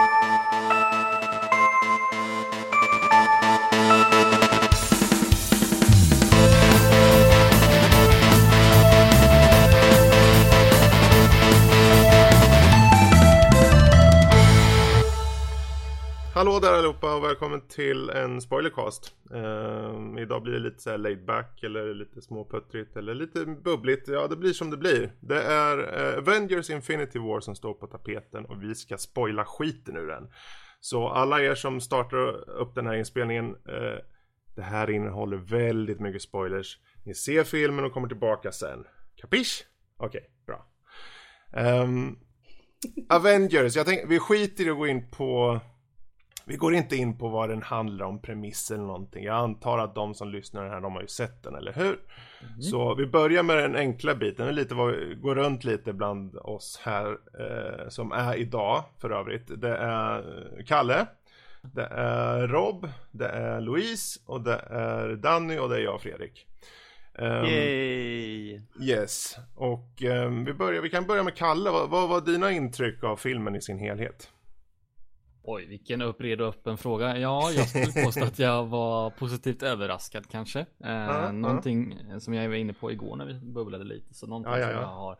Thank you. Hallå där allihopa och välkommen till en spoilercast. Um, idag blir det lite så laid back eller lite småputtrigt eller lite bubbligt. Ja, det blir som det blir. Det är uh, Avengers Infinity War som står på tapeten och vi ska spoila skiten ur den. Så alla er som startar upp den här inspelningen, uh, det här innehåller väldigt mycket spoilers. Ni ser filmen och kommer tillbaka sen. Kapisch? Okej, okay, bra. Um, Avengers, jag tänkte, vi skiter i att gå in på vi går inte in på vad den handlar om, premiss eller någonting. Jag antar att de som lyssnar här, de har ju sett den, eller hur? Mm. Så vi börjar med den enkla biten, lite vad vi går runt lite bland oss här eh, som är idag för övrigt. Det är Kalle, det är Rob, det är Louise och det är Danny och det är jag Fredrik. Um, Yay! Yes, och um, vi, börjar, vi kan börja med Kalle. Vad, vad var dina intryck av filmen i sin helhet? Oj, vilken uppredo öppen fråga. Ja, jag skulle påstå att jag var positivt överraskad kanske. Eh, ja, någonting ja. som jag var inne på igår när vi bubblade lite. Så någonting ja, som jag har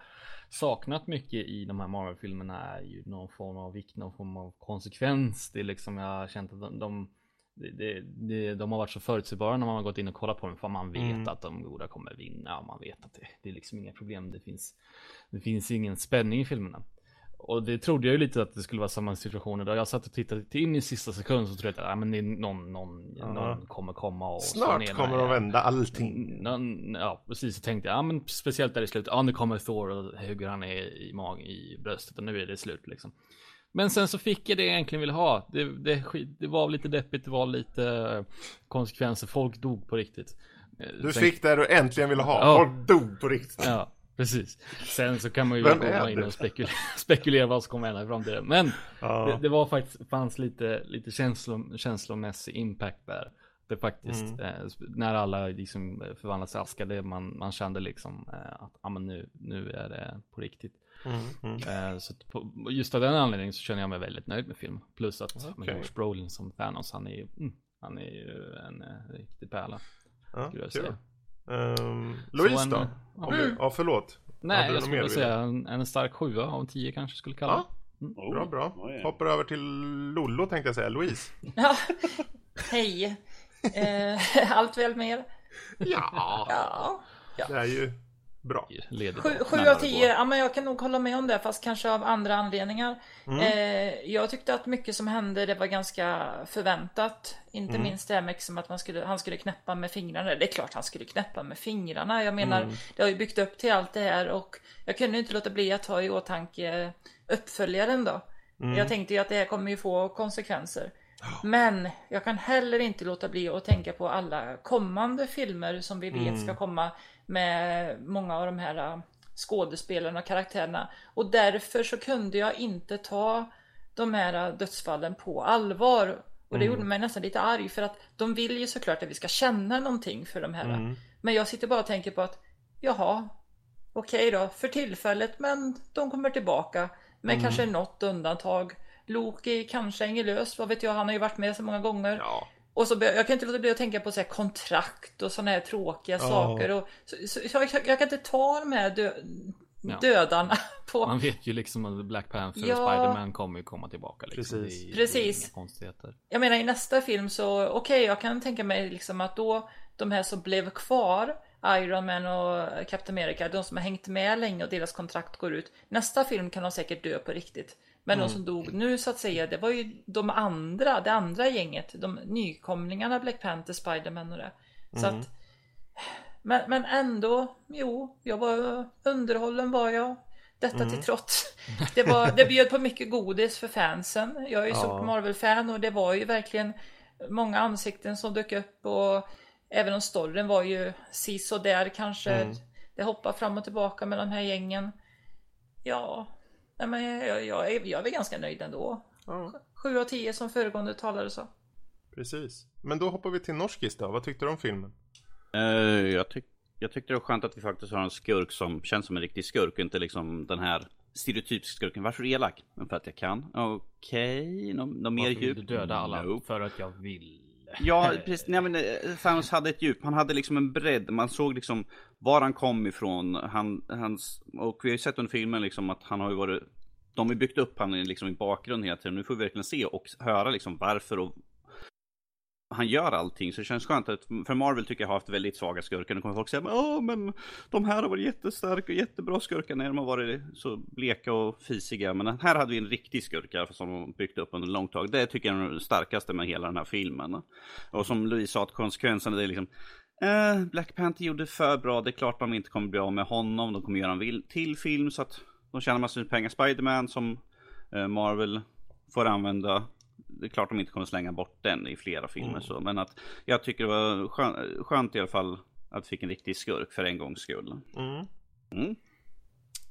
saknat mycket i de här Marvel-filmerna är ju någon form av vikt, någon form av konsekvens. Det är liksom, jag har känt att de, de det, det, de har varit så förutsägbara när man har gått in och kollat på dem för man vet mm. att de goda kommer vinna och man vet att det, det är liksom inga problem. Det finns, det finns ingen spänning i filmerna. Och det trodde jag ju lite att det skulle vara samma situation idag. Jag satt och tittade in i sista sekund så trodde jag att ah, men det är någon, någon, -huh. någon kommer komma och Snart kommer de vända allting. Någon, ja precis, så tänkte jag, ja men speciellt där i slutet, ja nu kommer Thor och hugger han är i mag i bröstet och nu är det slut liksom. Men sen så fick jag det jag egentligen ville ha. Det, det, det var lite deppigt, det var lite konsekvenser, folk dog på riktigt. Du fick det du äntligen ville ha, ja. folk dog på riktigt. Ja. Precis. Sen så kan man ju komma in och spekulera, spekulera vad som kommer hända i framtiden. Men ja. det, det, var faktiskt, fanns lite, lite känslo, känslomässig impact där. Det faktiskt, mm. eh, när alla liksom förvandlades till aska, det man, man kände liksom eh, att ah, men nu, nu är det på riktigt. Mm, mm. Eh, så på, just av den anledningen så känner jag mig väldigt nöjd med filmen. Plus att okay. med Josh Brolin som Thanos, han är mm, han är ju en eh, riktig pärla. Ja, skulle jag säga. Um, Louise en, då? Om mm. du, ja förlåt. Nej, jag skulle säga en, en stark sjua av tio kanske skulle kalla ja. Mm. Bra, bra. Hoppar över till Lollo tänkte jag säga. Louise. Ja, hej. Eh, allt väl med er? Ja. ja. ja. Det är ju Bra. Sju, sju av tio, ja men jag kan nog hålla med om det fast kanske av andra anledningar. Mm. Eh, jag tyckte att mycket som hände det var ganska förväntat. Inte mm. minst det här med liksom att man skulle, han skulle knäppa med fingrarna. Det är klart han skulle knäppa med fingrarna. Jag menar, mm. det har ju byggt upp till allt det här och jag kunde inte låta bli att ta i åtanke uppföljaren då. Mm. Jag tänkte ju att det här kommer ju få konsekvenser. Men jag kan heller inte låta bli att tänka på alla kommande filmer som vi vet mm. ska komma med många av de här äh, skådespelarna och karaktärerna. Och därför så kunde jag inte ta de här äh, dödsfallen på allvar. Och det mm. gjorde mig nästan lite arg för att de vill ju såklart att vi ska känna någonting för de här. Mm. Men jag sitter bara och tänker på att jaha, okej okay då, för tillfället, men de kommer tillbaka. Med mm. kanske något undantag. Loki kanske hänger löst, vad vet jag, han har ju varit med så många gånger. Ja. Och så jag kan inte låta bli att tänka på så här kontrakt och sådana här tråkiga ja. saker. Och, så, så, så jag, jag, kan inte ta de här dö, ja. dödarna på... Man vet ju liksom att Black Panther ja. och Spiderman kommer ju komma tillbaka. Liksom. Precis. Det, Precis. Det konstigheter. Jag menar i nästa film så, okej okay, jag kan tänka mig liksom att då de här som blev kvar Iron Man och Captain America, de som har hängt med länge och deras kontrakt går ut. Nästa film kan de säkert dö på riktigt. Men mm. de som dog nu så att säga, det var ju de andra, det andra gänget. De nykomlingarna, Black Panther, Spiderman och det. Så mm. att, men, men ändå, jo, jag var underhållen var jag. Detta mm. till trots. Det, var, det bjöd på mycket godis för fansen. Jag är ju ja. stort Marvel-fan och det var ju verkligen många ansikten som dök upp och även om storyn var ju sis och där kanske. Mm. Det hoppar fram och tillbaka med de här gängen. Ja, Nej, men jag, jag, är, jag är väl ganska nöjd ändå. Ja. 7 av 10 som föregående talare sa. Precis. Men då hoppar vi till Norskis då. Vad tyckte du om filmen? Uh, jag, tyck, jag tyckte det var skönt att vi faktiskt har en skurk som känns som en riktig skurk. Inte liksom den här stereotypisk skurken. Varför elak? För att jag kan. Okej, okay. något mer djup? du döda alla? Nope. För att jag vill. Ja, precis. Nej, men eh, Thanos hade ett djup. Han hade liksom en bredd. Man såg liksom var han kom ifrån. Han, hans, och vi har ju sett under filmen liksom att han har ju varit de har byggt upp han liksom i bakgrunden hela tiden. Nu får vi verkligen se och höra liksom varför och han gör allting så det känns skönt att för Marvel tycker jag har haft väldigt svaga skurkar. Nu kommer folk säga ja men de här har varit jättestarka och jättebra skurkar när de har varit så bleka och fisiga. Men här hade vi en riktig skurka som de byggt upp under långt tag. Det tycker jag är det starkaste med hela den här filmen. Och som Louise sa att konsekvenserna det är liksom eh, Black Panther gjorde för bra. Det är klart de inte kommer bli av med honom. De kommer göra en till film så att de tjänar massor med pengar. Spiderman som eh, Marvel får använda det är klart de inte kommer slänga bort den i flera filmer mm. så. Men att jag tycker det var skönt, skönt i alla fall att vi fick en riktig skurk för en gångs skull. Mm. Mm.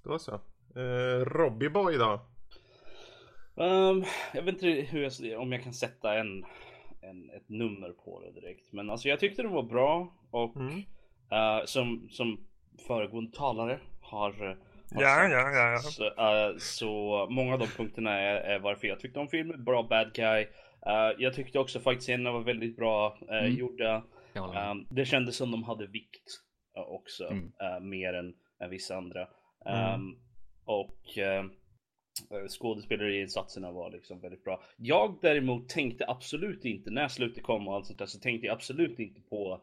Då så. Eh, Robbie Boy då? Um, jag vet inte hur jag, om jag kan sätta en, en, ett nummer på det direkt. Men alltså jag tyckte det var bra och mm. uh, som, som föregående talare har Ja, ja, ja, ja. Så, uh, så, många av de punkterna är, är, varför jag tyckte om filmen. Bra bad guy. Uh, jag tyckte också faktiskt scenerna var väldigt bra uh, mm. gjorda. Um, det kändes som de hade vikt också. Mm. mer än, än vissa andra. Um, mm. Och skådespelarinsatserna var liksom väldigt bra. Jag däremot tänkte absolut inte, när slutet kom och allt sånt där, så tänkte jag absolut inte på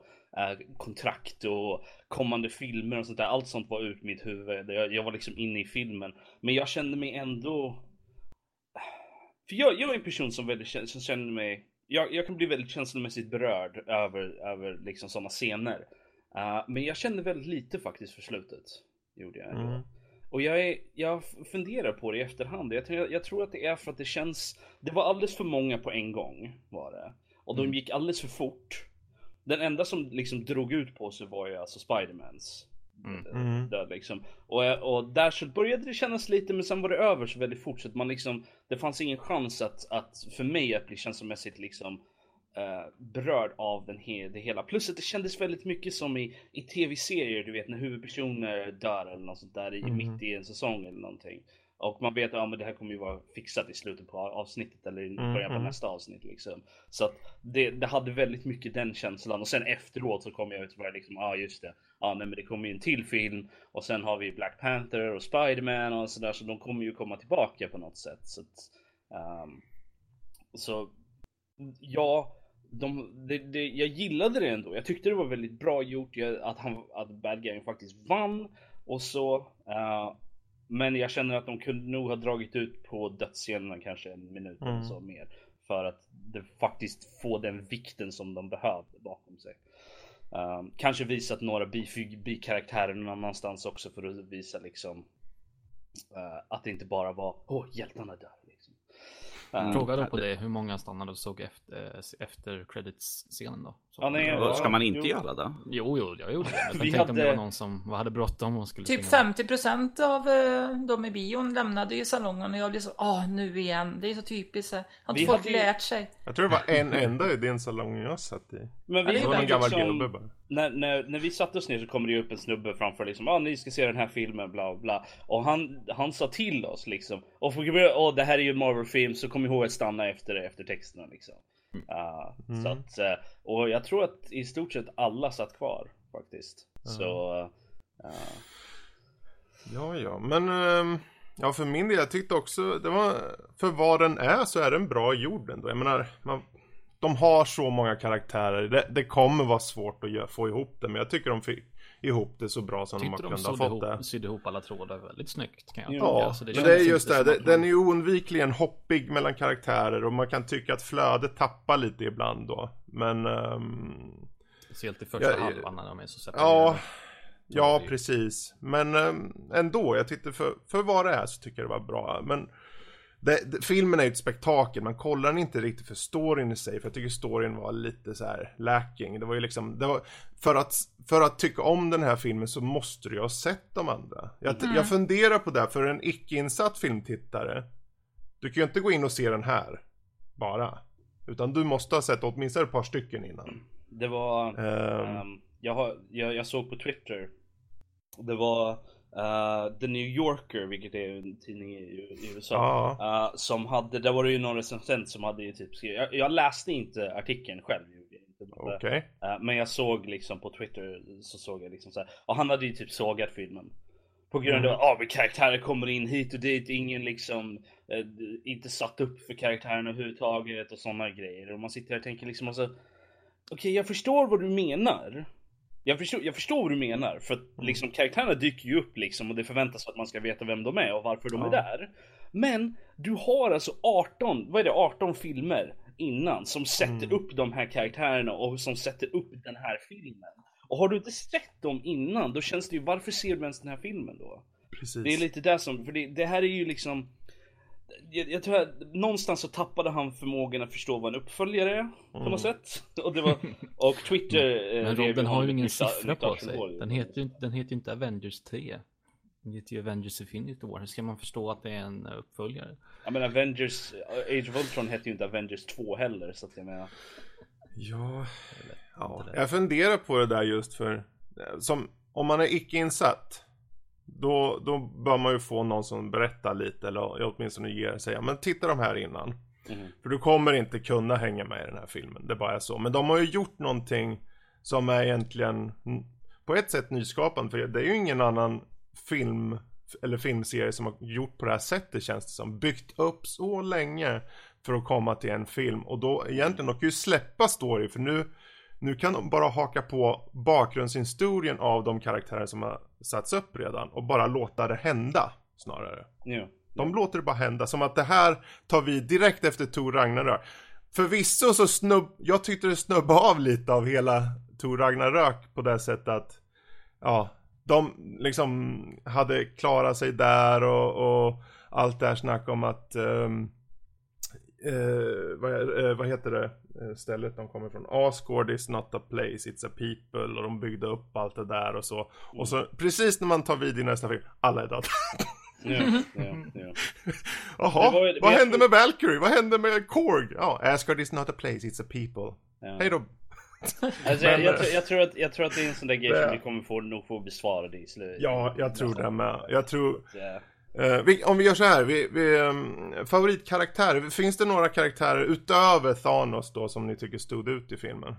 kontrakt och kommande filmer och sånt där. Allt sånt var ut mitt huvud. Jag, jag var liksom inne i filmen. Men jag kände mig ändå... För jag, jag är en person som, väldigt, som känner mig... Jag, jag kan bli väldigt känslomässigt berörd över, över liksom sådana scener. Uh, men jag kände väldigt lite faktiskt för slutet. Gjorde jag. Mm. Och jag, är, jag funderar på det i efterhand. Jag, jag, jag, tror att det är för att det känns... Det var alldeles för många på en gång. Var det. Och de mm. gick alldeles för fort. Den enda som liksom drog ut på sig var ju alltså Spidermans mm. mm. död liksom. Och, och där så började det kännas lite men sen var det över så väldigt fort så att man liksom Det fanns ingen chans att, att för mig att bli känslomässigt liksom uh, berörd av den he det hela. Plus att det kändes väldigt mycket som i, i tv-serier du vet när huvudpersoner dör eller något sånt där i, mm. mitt i en säsong eller någonting. Och man vet att ja, det här kommer ju vara fixat i slutet på avsnittet eller i början på mm. nästa avsnitt liksom. Så att det, det, hade väldigt mycket den känslan och sen efteråt så kom jag ut och var liksom, ja ah, just det. Ja nej, men det kommer ju en till film och sen har vi Black Panther och Spiderman och sådär så de kommer ju komma tillbaka på något sätt. Så, att, um, så ja, de, det, det, jag gillade det ändå. Jag tyckte det var väldigt bra gjort att, han, att Bad Guy faktiskt vann och så. Uh, men jag känner att de kunde nog ha dragit ut på dödsscenerna kanske en minut mm. eller så mer. För att det faktiskt få den vikten som de behövde bakom sig. Um, kanske visat några bikaraktärer någon annanstans också för att visa liksom uh, att det inte bara var åh oh, hjältarna dör. Mm. Frågade på det hur många stannade och såg efter, efter credits-scenen då? Så, ja, nej, ja, ska man inte jo. göra det? Jo, jo, jag gjorde det. Jag tänkte hade... om det var någon som hade bråttom och skulle Typ 50% av uh, de i bion lämnade ju salongen och jag blev så, åh nu igen. Det är så typiskt. Har inte folk hade... lärt sig? Jag tror det var en enda i din salong jag satt i. Men vi det var en gammal liksom, gubbe bara. När, när, när vi satte oss ner så kommer det upp en snubbe framför liksom, ah, ni ska se den här filmen, bla bla. Och han, han sa till oss liksom, och för, oh, det här är ju en Marvel-film så kom ihåg att stanna efter, efter texterna liksom. Mm. Så att, uh, och jag tror att i stort sett alla satt kvar faktiskt. Så... Uh, ja, ja, men... Um, ja, för min del, jag tyckte också, det var... För vad den är så är den bra gjord ändå. Jag menar, man, de har så många karaktärer. Det, det kommer vara svårt att få ihop det, men jag tycker de fick ihop det så bra som Tyckte de har kunnat ha fått ihop, det. sydde ihop alla trådar väldigt snyggt kan jag tycka. Ja, alltså, det men det är just det. det den är ju oundvikligen hoppig mellan karaktärer och man kan tycka att flödet tappar lite ibland då. Men... Um, Speciellt i första ja, halvan när de är så separerade. Ja, ja precis. Men um, ändå, jag tyckte för, för vad det är så tycker jag det var bra. Men det, det, filmen är ju ett spektakel, man kollar den inte riktigt för storyn i sig, för jag tycker storyn var lite så här lacking. Det var ju liksom, det var, för att, för att tycka om den här filmen så måste du ju ha sett de andra. Jag, mm. jag funderar på det, för en icke-insatt filmtittare, du kan ju inte gå in och se den här, bara. Utan du måste ha sett åtminstone ett par stycken innan. Det var, um, um, jag, har, jag, jag såg på Twitter, det var uh, The New Yorker, vilket är en tidning i, i USA. Ja. Uh, som hade, där var det ju någon recensent som hade ju typ skrivit, jag, jag läste inte artikeln själv. Okay. Uh, men jag såg liksom på Twitter så såg jag liksom så här, och han hade ju typ sågat filmen. På grund mm. av att mm. karaktärer kommer in hit och dit, ingen liksom eh, inte satt upp för karaktären överhuvudtaget och sådana grejer. Och man sitter här och tänker liksom alltså Okej, okay, jag förstår vad du menar. Jag förstår, jag förstår vad du menar, för att mm. liksom karaktärerna dyker ju upp liksom och det förväntas att man ska veta vem de är och varför de ja. är där. Men du har alltså 18, vad är det, 18 filmer innan som sätter mm. upp de här karaktärerna och som sätter upp den här filmen. Och har du inte sett dem innan, då känns det ju, varför ser du ens den här filmen då? Precis. Det är lite där som, för det, det här är ju liksom jag, jag, tror att någonstans så tappade han förmågan att förstå vad en uppföljare är på något mm. sätt. Och, det var, och Twitter Men, men Rob, den har ju ingen siffra på sig. Den heter ju den heter inte Avengers 3. Den heter ju Avengers Infinity War. Hur ska man förstå att det är en uppföljare? Ja men Avengers, Age of Ultron hette ju inte Avengers 2 heller så att jag menar. Ja, ja. jag funderar på det där just för som om man är icke insatt då, då bör man ju få någon som berättar lite eller åtminstone ger sig, men titta de här innan. Mm. För du kommer inte kunna hänga med i den här filmen, det bara är så. Men de har ju gjort någonting som är egentligen på ett sätt nyskapande, för det är ju ingen annan film eller filmserie som har gjort på det här sättet känns det som. Byggt upp så länge för att komma till en film och då egentligen, de kan ju släppa story för nu nu kan de bara haka på bakgrundshistorien av de karaktärer som har satts upp redan och bara låta det hända snarare. Ja. De låter det bara hända, som att det här tar vi direkt efter Tor Ragnarök. Förvisso så snubb, jag tyckte det snubbade av lite av hela Tor Ragnarök på det sättet att, ja, de liksom hade klarat sig där och, och allt det här snack om att um, eh, vad, eh, vad, heter det eh, stället de kommer från? Asgård is not a place, it's a people och de byggde upp allt det där och så. Mm. Och så precis när man tar vid i nästa film, alla är döda. Ja, ja, ja. Jaha, vad hände med Valkyrie? Vad hände med Korg? Ja, Asgard is not a place, it's a people. Ja. Hej då. Alltså, jag, jag, jag, tror att, jag tror att det är en sån där grej som vi kommer få, nog få besvarade i slutet. Ja, jag tror det med. Jag tror... Uh, vi, om vi gör så här, vi, vi, um, favoritkaraktärer, finns det några karaktärer utöver Thanos då som ni tycker stod ut i filmen?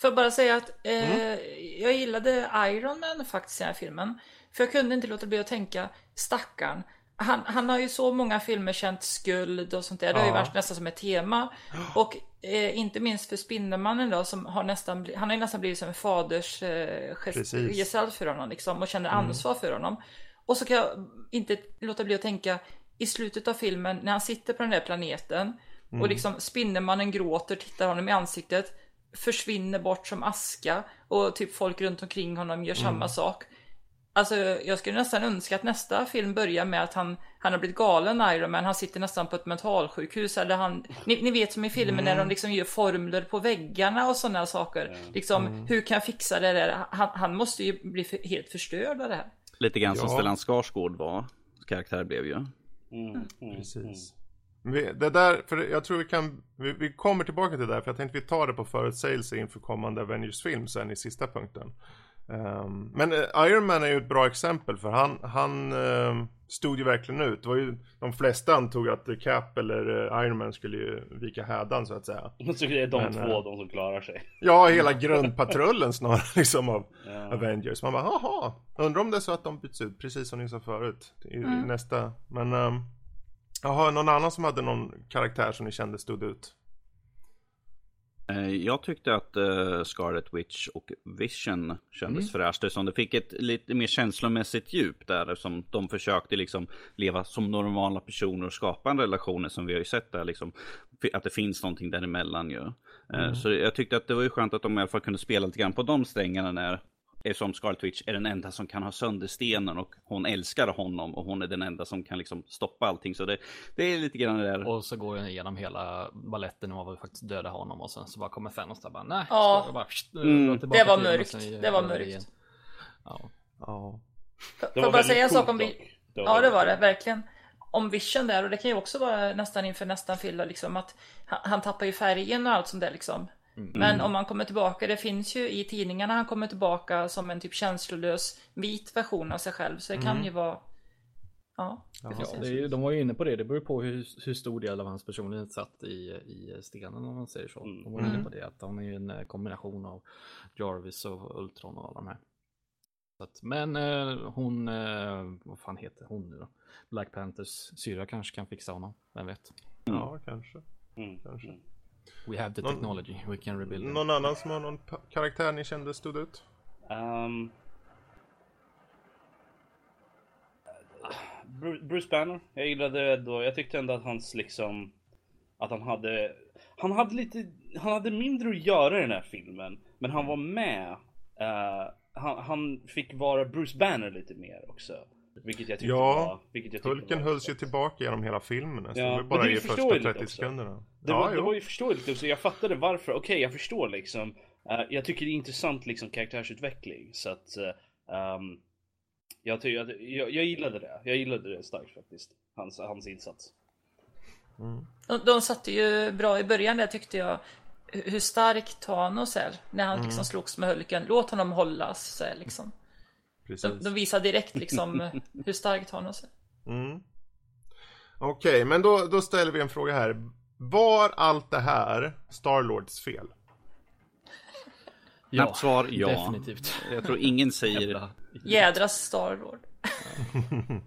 Får jag bara säga att eh, mm. jag gillade Iron Man faktiskt i den här filmen. För jag kunde inte låta bli att tänka, stackarn. Han, han har ju så många filmer känt skuld och sånt där. Det har ju varit nästan som ett tema. Och eh, inte minst för Spindelmannen då som har nästan, han har ju nästan blivit som en faders eh, gestalt för honom liksom. Och känner mm. ansvar för honom. Och så kan jag inte låta bli att tänka i slutet av filmen när han sitter på den där planeten mm. och liksom Spindelmannen gråter, tittar honom i ansiktet, försvinner bort som aska och typ folk runt omkring honom gör mm. samma sak. Alltså jag skulle nästan önska att nästa film börjar med att han, han har blivit galen Iron Man, han sitter nästan på ett mentalsjukhus eller han, ni, ni vet som i filmen mm. när de mm. liksom gör formler på väggarna och sådana saker. Mm. Liksom, mm. hur kan jag fixa det där? Han, han måste ju bli för, helt förstörd av det här. Lite grann ja. som Stellan Skarsgård var. Karaktär blev ju. Mm, mm, Precis. Vi, det där, för jag tror vi kan, vi, vi, kommer tillbaka till det där för jag tänkte vi tar det på förutsägelse inför kommande Avengers-film sen i sista punkten. Um, men uh, Iron Man är ju ett bra exempel för han, han uh, stod ju verkligen ut. Det var ju, de flesta antog att Cap eller uh, Iron Man skulle ju vika hädan så att säga. Så det är de men, två eh, de som klarar sig. Ja, hela grundpatrullen snarare liksom av ja. Avengers. Man bara, jaha, undrar om det är så att de byts ut precis som ni sa förut i, mm. nästa. Men um, jaha, någon annan som hade någon karaktär som ni kände stod ut? Eh, jag tyckte att uh, Scarlet Witch och Vision kändes mm. fräscht. Som det fick ett lite mer känslomässigt djup där. Som de försökte liksom leva som normala personer och skapa en relation som vi har ju sett där. Liksom, att det finns någonting däremellan ju. Eh, mm. Så jag tyckte att det var ju skönt att de i alla fall kunde spela lite grann på de strängarna när som Scarlet Witch är den enda som kan ha sönder stenen och hon älskar honom och hon är den enda som kan liksom stoppa allting. Så det, det är lite grann det där. Och så går jag igenom hela balletten och var faktiskt döda honom och sen så bara kommer Thanos där bara nej. Ja. Bara, mm. Det var mörkt. Det var mörkt. Ja. Ja. Får jag bara säga en sak om vi... Ja det var det verkligen om Vision där och det kan ju också vara nästan inför nästan fylla liksom att han, han tappar ju färgen och allt sånt där liksom. Mm. Men om han kommer tillbaka, det finns ju i tidningarna han kommer tillbaka som en typ känslolös vit version av sig själv. Så det kan mm. ju vara Ja, ja det är, de var ju inne på det. Det beror på hur, hur stor del av hans personlighet satt i, i stenen om man säger så. De var inne mm. på det att han är ju en eh, kombination av Jarvis och Ultron och alla de här. Att, men eh, hon, eh, vad fan heter hon nu då? Black Panthers syra kanske kan fixa honom, vem vet? Mm. Ja, kanske. Mm. kanske. We have the technology, någon, we can rebuild Någon them. annan som har någon karaktär ni kände stod ut? Um, Bruce Banner, jag gillade då, jag tyckte ändå att hans liksom Att han hade Han hade lite, han hade mindre att göra i den här filmen Men han var med uh, han, han, fick vara Bruce Banner lite mer också vilket jag tyckte ja, var, vilket jag Hulken hölls ju tillbaka genom hela filmen Ja, det var bara i första 30 också. sekunderna. Det, ja, var, det var ju förståeligt också, jag fattade varför, okej okay, jag förstår liksom uh, Jag tycker det är intressant liksom karaktärsutveckling så att uh, um, jag, jag, jag, jag gillade det. Jag gillade det starkt faktiskt. Hans, hans insats. Mm. De, de satte ju bra i början där tyckte jag. Hur stark Thanos är. När han mm. liksom slogs med Hulken. Låt honom hållas. Så här, liksom. De, de visar direkt liksom hur stark Thanos är. Mm. Okej, okay, men då, då ställer vi en fråga här. Var allt det här Starlords fel? Ja, svar ja. Definitivt. Jag tror ingen säger Jädra Starlord.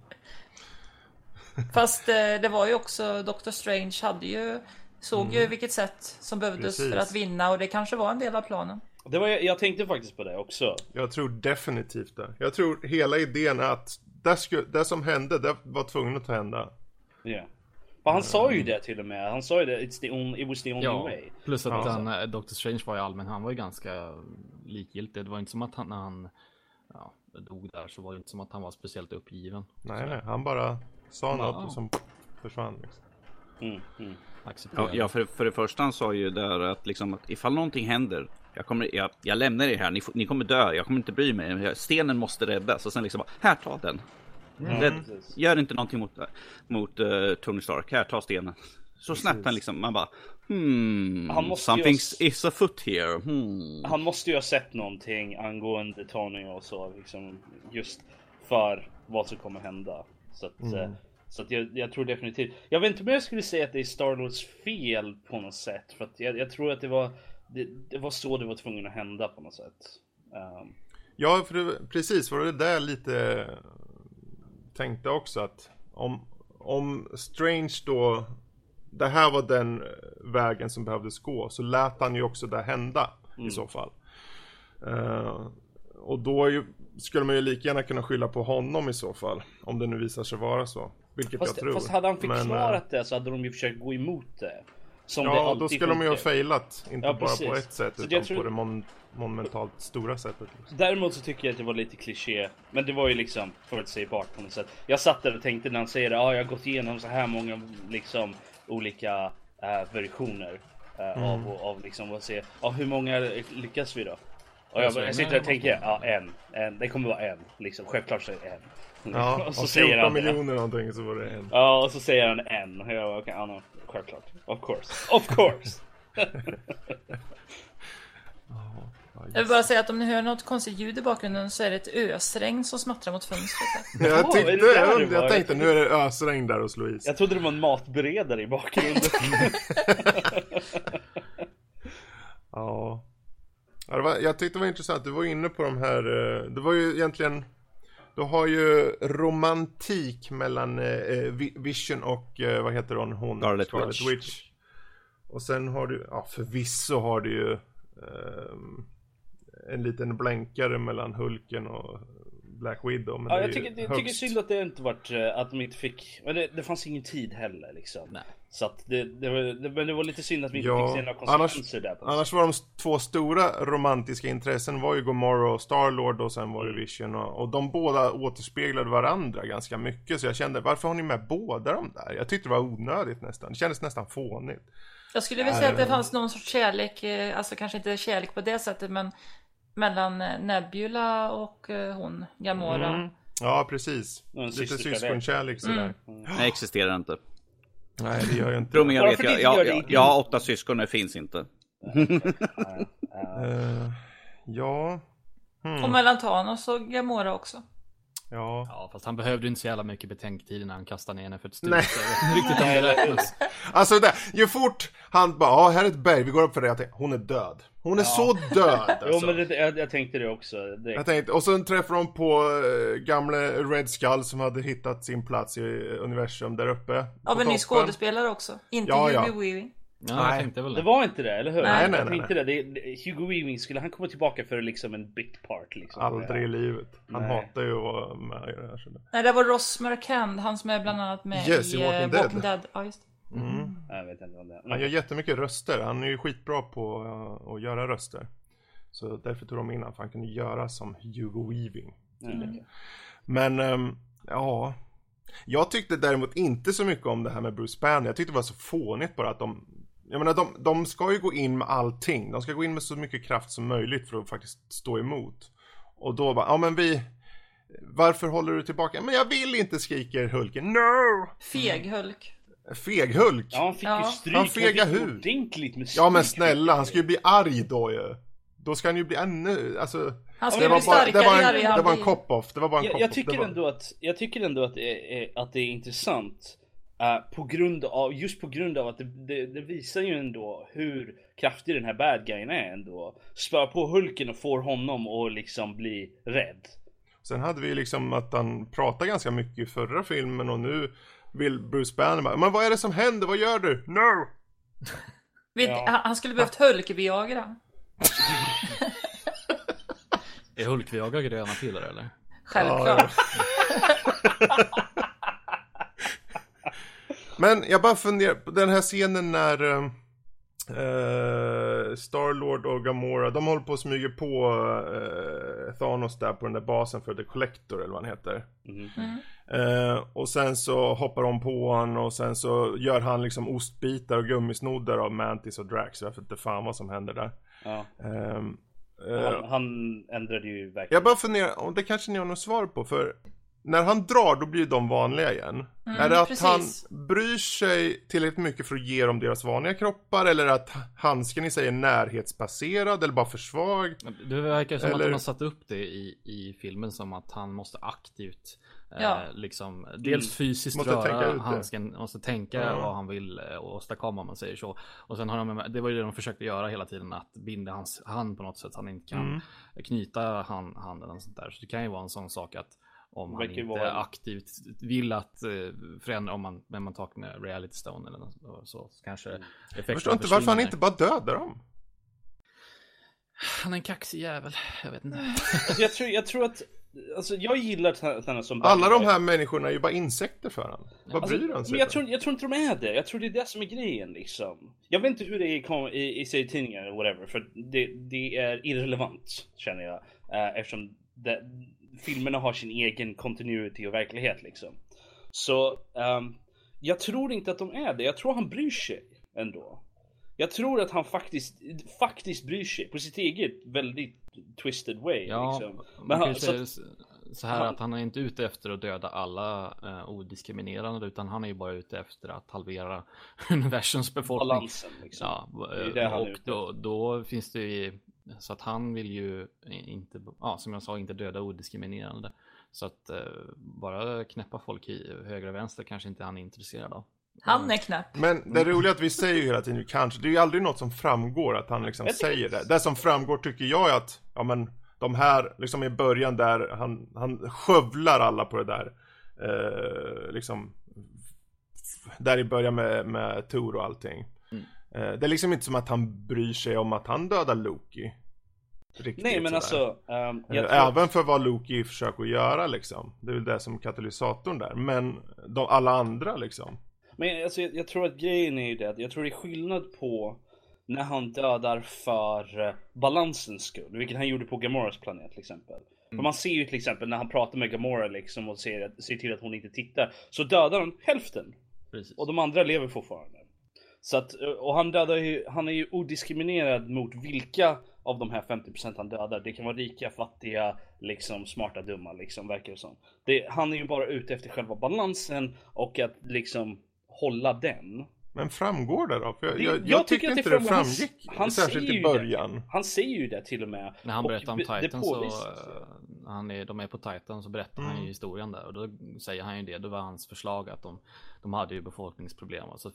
Fast eh, det var ju också Doctor Strange hade ju Såg mm. ju vilket sätt som behövdes Precis. för att vinna och det kanske var en del av planen. Det var, jag tänkte faktiskt på det också. Jag tror definitivt det. Jag tror hela idén är att det, skulle, det som hände, det var tvunget att hända. Ja. Yeah. Men han sa ju det till och med. Han sa ju det, It's the only, it was the only ja, way. Plus att ja. han, eh, Doctor Strange var ju allmän, han var ju ganska likgiltig. Det var inte som att han, när han ja, dog där så var det inte som att han var speciellt uppgiven. Nej, nej, han bara sa något och som försvann. Liksom. Mm, mm. Ja, ja, för, för det första han sa ju där att liksom att ifall någonting händer jag, kommer, jag, jag lämnar er här, ni, ni kommer dö, jag kommer inte bry mig. Stenen måste räddas. Och sen liksom bara, här ta den. Mm. Rädd, gör inte någonting mot, mot uh, Tony Stark, här ta stenen. Så snabbt han liksom, man bara Hmm, han måste something ju... is afoot here. Hmm. Han måste ju ha sett någonting angående Tony och så liksom just för vad som kommer hända. Så att, mm. Eh, så att jag, jag, tror definitivt. Jag vet inte om jag skulle säga att det är Starlords fel på något sätt. För att jag, jag tror att det var det, det, var så det var tvungen att hända på något sätt. Um. Ja, för det, precis. För det där lite tänkte också att om, om Strange då det här var den eh, vägen som behövdes gå. Så lät han ju också det hända mm. i så fall. Uh, och då ju, skulle man ju lika gärna kunna skylla på honom i så fall. Om det nu visar sig vara så. Vilket fast, jag tror. Fast hade han förklarat Men, det så hade de ju försökt gå emot det. Som ja, det då skulle de ju ha failat. Inte ja, bara på ett sätt så utan tror... på det mon monumentalt stora sättet. Liksom. Däremot så tycker jag att det var lite kliché. Men det var ju liksom förutsägbart på något sätt. Jag satt där och tänkte när han säger det. Ah, jag har gått igenom så här många liksom olika äh, versioner äh, mm. av, av liksom vad säger, ja, hur många lyckas vi då? Och jag, jag sitter och tänker, ja en, en, det kommer vara en, liksom självklart så är det en. Ja, och så säger han miljoner någonting så var det en. Ja, och så säger han en. Och jag, okej, okay, ja, självklart. Of course, of course. Jag vill bara säga att om ni hör något konstigt ljud i bakgrunden så är det ett ösregn som smattrar mot fönstret. jag, tyckte, jag, jag tänkte nu är det ösregn där hos Louise. Jag trodde det var en matberedare i bakgrunden. ja. ja var, jag tyckte det var intressant, du var inne på de här, eh, det var ju egentligen du har ju romantik mellan eh, Vision och eh, vad heter hon? hon Scarlet, Scarlet Witch. Witch. Och sen har du, ja förvisso har du ju eh, en liten blänkare mellan Hulken och Black Widow. Men ja, jag tycker, jag tycker synd att det inte vart, eh, att de inte fick, men det, det fanns ingen tid heller liksom. Nej. Så att det, det, var, det, men det var lite synd att vi inte ja, fick se några konsekvenser annars, där. Annars var de två stora romantiska intressen var ju Gomorra och Starlord och sen var det mm. Vision och, och de båda återspeglade varandra ganska mycket. Så jag kände, varför har ni med båda de där? Jag tyckte det var onödigt nästan. Det kändes nästan fånigt. Jag skulle vilja säga att det fanns någon sorts kärlek, eh, alltså kanske inte kärlek på det sättet men mellan eh, Nebula och eh, hon, Gamora. Mm. Ja, precis. Lite syskonkärlek sådär. Mm. Mm. Det existerar inte. Nej, det gör jag inte. Tro mig, jag vet. Jag, jag, jag, jag har åtta syskon, det finns inte. uh, ja. Hmm. Och mellan Thanos och Gamora också. Ja. ja, fast han behövde inte så jävla mycket betänketid när han kastade ner henne för ett stup. Nej. riktigt om det räknas. Alltså det, ju fort han bara, ja här är ett berg, vi går upp för det. Jag tänkte, hon är död. Hon är ja. så död alltså. Jo men det, jag, jag, tänkte det också. Det... Jag tänkte, och sen träffar de på äh, gamle Red Skull som hade hittat sin plats i universum där uppe. Av en ny skådespelare också. Inte ja, ja. Weaving. Ja, nej. jag tänkte väl det. Det var inte det, eller hur? Nej, nej, nej. Inte det. det. Hugo Weaving, skulle han komma tillbaka för liksom en bit part liksom? Aldrig i livet. Han nej. hatar ju att vara med i det här. Nej, det var Ross Marquand, han som är bland annat med yes, i, Walking, uh, Walking Dead. Dead. Ja, just mm. Mm. Jag vet inte om det. Han gör jättemycket röster. Han är ju skitbra på uh, att göra röster. Så därför tog de in honom, för han kunde göra som Hugo Weaving. Mm. Men, um, ja. Jag tyckte däremot inte så mycket om det här med Bruce Banner. Jag tyckte det var så fånigt bara att de jag menar de, de ska ju gå in med allting. De ska gå in med så mycket kraft som möjligt för att faktiskt stå emot. Och då bara, ja men vi... Varför håller du tillbaka? Men jag vill inte skriker Hulken. No! Feg-Hulk. Feg-Hulk? Ja han fick ja. ju stryk. Han fega stryk. Ja men snälla, han ska ju bli arg då ju. Då ska han ju bli ännu, alltså. Han ska det bli starkare det var en, det var en cop-off. Det var bara en jag, jag tycker ändå att, jag tycker ändå att är, att det är intressant Uh, på grund av, just på grund av att det, det, det, visar ju ändå hur kraftig den här bad guyen är ändå. Spör på Hulken och får honom att liksom bli rädd. Sen hade vi liksom att han pratade ganska mycket i förra filmen och nu vill Bruce Banner bara, men vad är det som händer, vad gör du? No! Ja. Han skulle behövt Hulk-Viagra. är Hulk-Viagra gröna piller eller? Självklart. Ja, Men jag bara funderar på den här scenen när uh, Starlord och Gamora, de håller på att smyga på uh, Thanos där på den där basen för The Collector eller vad han heter. Mm. Mm. Uh, och sen så hoppar de på honom och sen så gör han liksom ostbitar och gummisnoddar av Mantis och Drax. Jag vet inte fan vad som händer där. Ja. Um, han, han ändrade ju verkligen. Jag bara funderar, och det kanske ni har något svar på för när han drar då blir de vanliga igen. Mm, är det att precis. han bryr sig tillräckligt mycket för att ge dem deras vanliga kroppar eller att handsken i sig är närhetsbaserad eller bara för svag? Det verkar som eller... att de har satt upp det i, i filmen som att han måste aktivt eh, ja. eh, liksom dels fysiskt måste röra handsken, måste tänka ja. vad han vill eh, åstadkomma om man säger så. Och sen har de, det var ju det de försökte göra hela tiden att binda hans hand på något sätt så han inte kan mm. knyta hand, handen och sånt där. Så det kan ju vara en sån sak att om han inte vara... aktivt vill att eh, förändra, om man, men man tar med reality stone eller något, så, så kanske mm. Jag förstår inte varför han inte bara dödar dem. Han är en kaxig jävel, jag vet inte. Alltså, jag, tror, jag tror att, alltså jag gillar Thanos som Alla de här människorna är ju bara insekter för honom. Vad alltså, bryr han sig men jag tror, jag tror inte de är det. Jag tror det är det som är grejen liksom. Jag vet inte hur det är i, i, i serietidningar eller whatever, för det, det är irrelevant känner jag. Uh, eftersom det, filmerna har sin egen continuity och verklighet liksom. Så um, jag tror inte att de är det. Jag tror han bryr sig ändå. Jag tror att han faktiskt, faktiskt bryr sig på sitt eget väldigt twisted way. Ja, liksom. Men han, så, att, så här han, att han är inte ute efter att döda alla uh, odiskriminerande utan han är ju bara ute efter att halvera universums befolkning. Balansen liksom. Ja, det det och då, då, finns det ju så att han vill ju inte, ja, som jag sa, inte döda odiskriminerande. Så att eh, bara knäppa folk i höger och vänster kanske inte han är intresserad av. Han är knäpp. Men det roliga är att vi säger ju hela tiden kanske, det är ju aldrig något som framgår att han liksom säger det. Det som framgår tycker jag är att, ja men de här, liksom i början där han, han skövlar alla på det där, eh, liksom, där i början med, med Tor och allting. Eh, det är liksom inte som att han bryr sig om att han dödar Loki. Riktigt, Nej men alltså. Um, tror... Även för vad Loki försöker göra liksom. Det är väl det som är katalysatorn där. Men de, alla andra liksom. Men alltså, jag, jag tror att grejen är ju det. Jag tror det är skillnad på när han dödar för uh, balansens skull. Vilket han gjorde på Gamoras planet till exempel. Mm. För man ser ju till exempel när han pratar med Gamora liksom och ser, ser till att hon inte tittar. Så dödar han hälften. Precis. Och de andra lever fortfarande. Så att, och han dödar ju, han är ju odiskriminerad mot vilka av de här 50% han dödar. Det kan vara rika, fattiga, liksom smarta, dumma liksom, verkar det som. Det, han är ju bara ute efter själva balansen och att liksom hålla den. Men framgår det då? För jag, det, jag, jag, jag tycker inte det, framgick. Han, särskilt i början. Det. Han säger ju det till och med. När han berättar om Titan så, uh, han är, de är på Titan så berättar mm. han ju mm. historien där. Och då säger han ju det. Det var hans förslag att de, de hade ju befolkningsproblem. Och så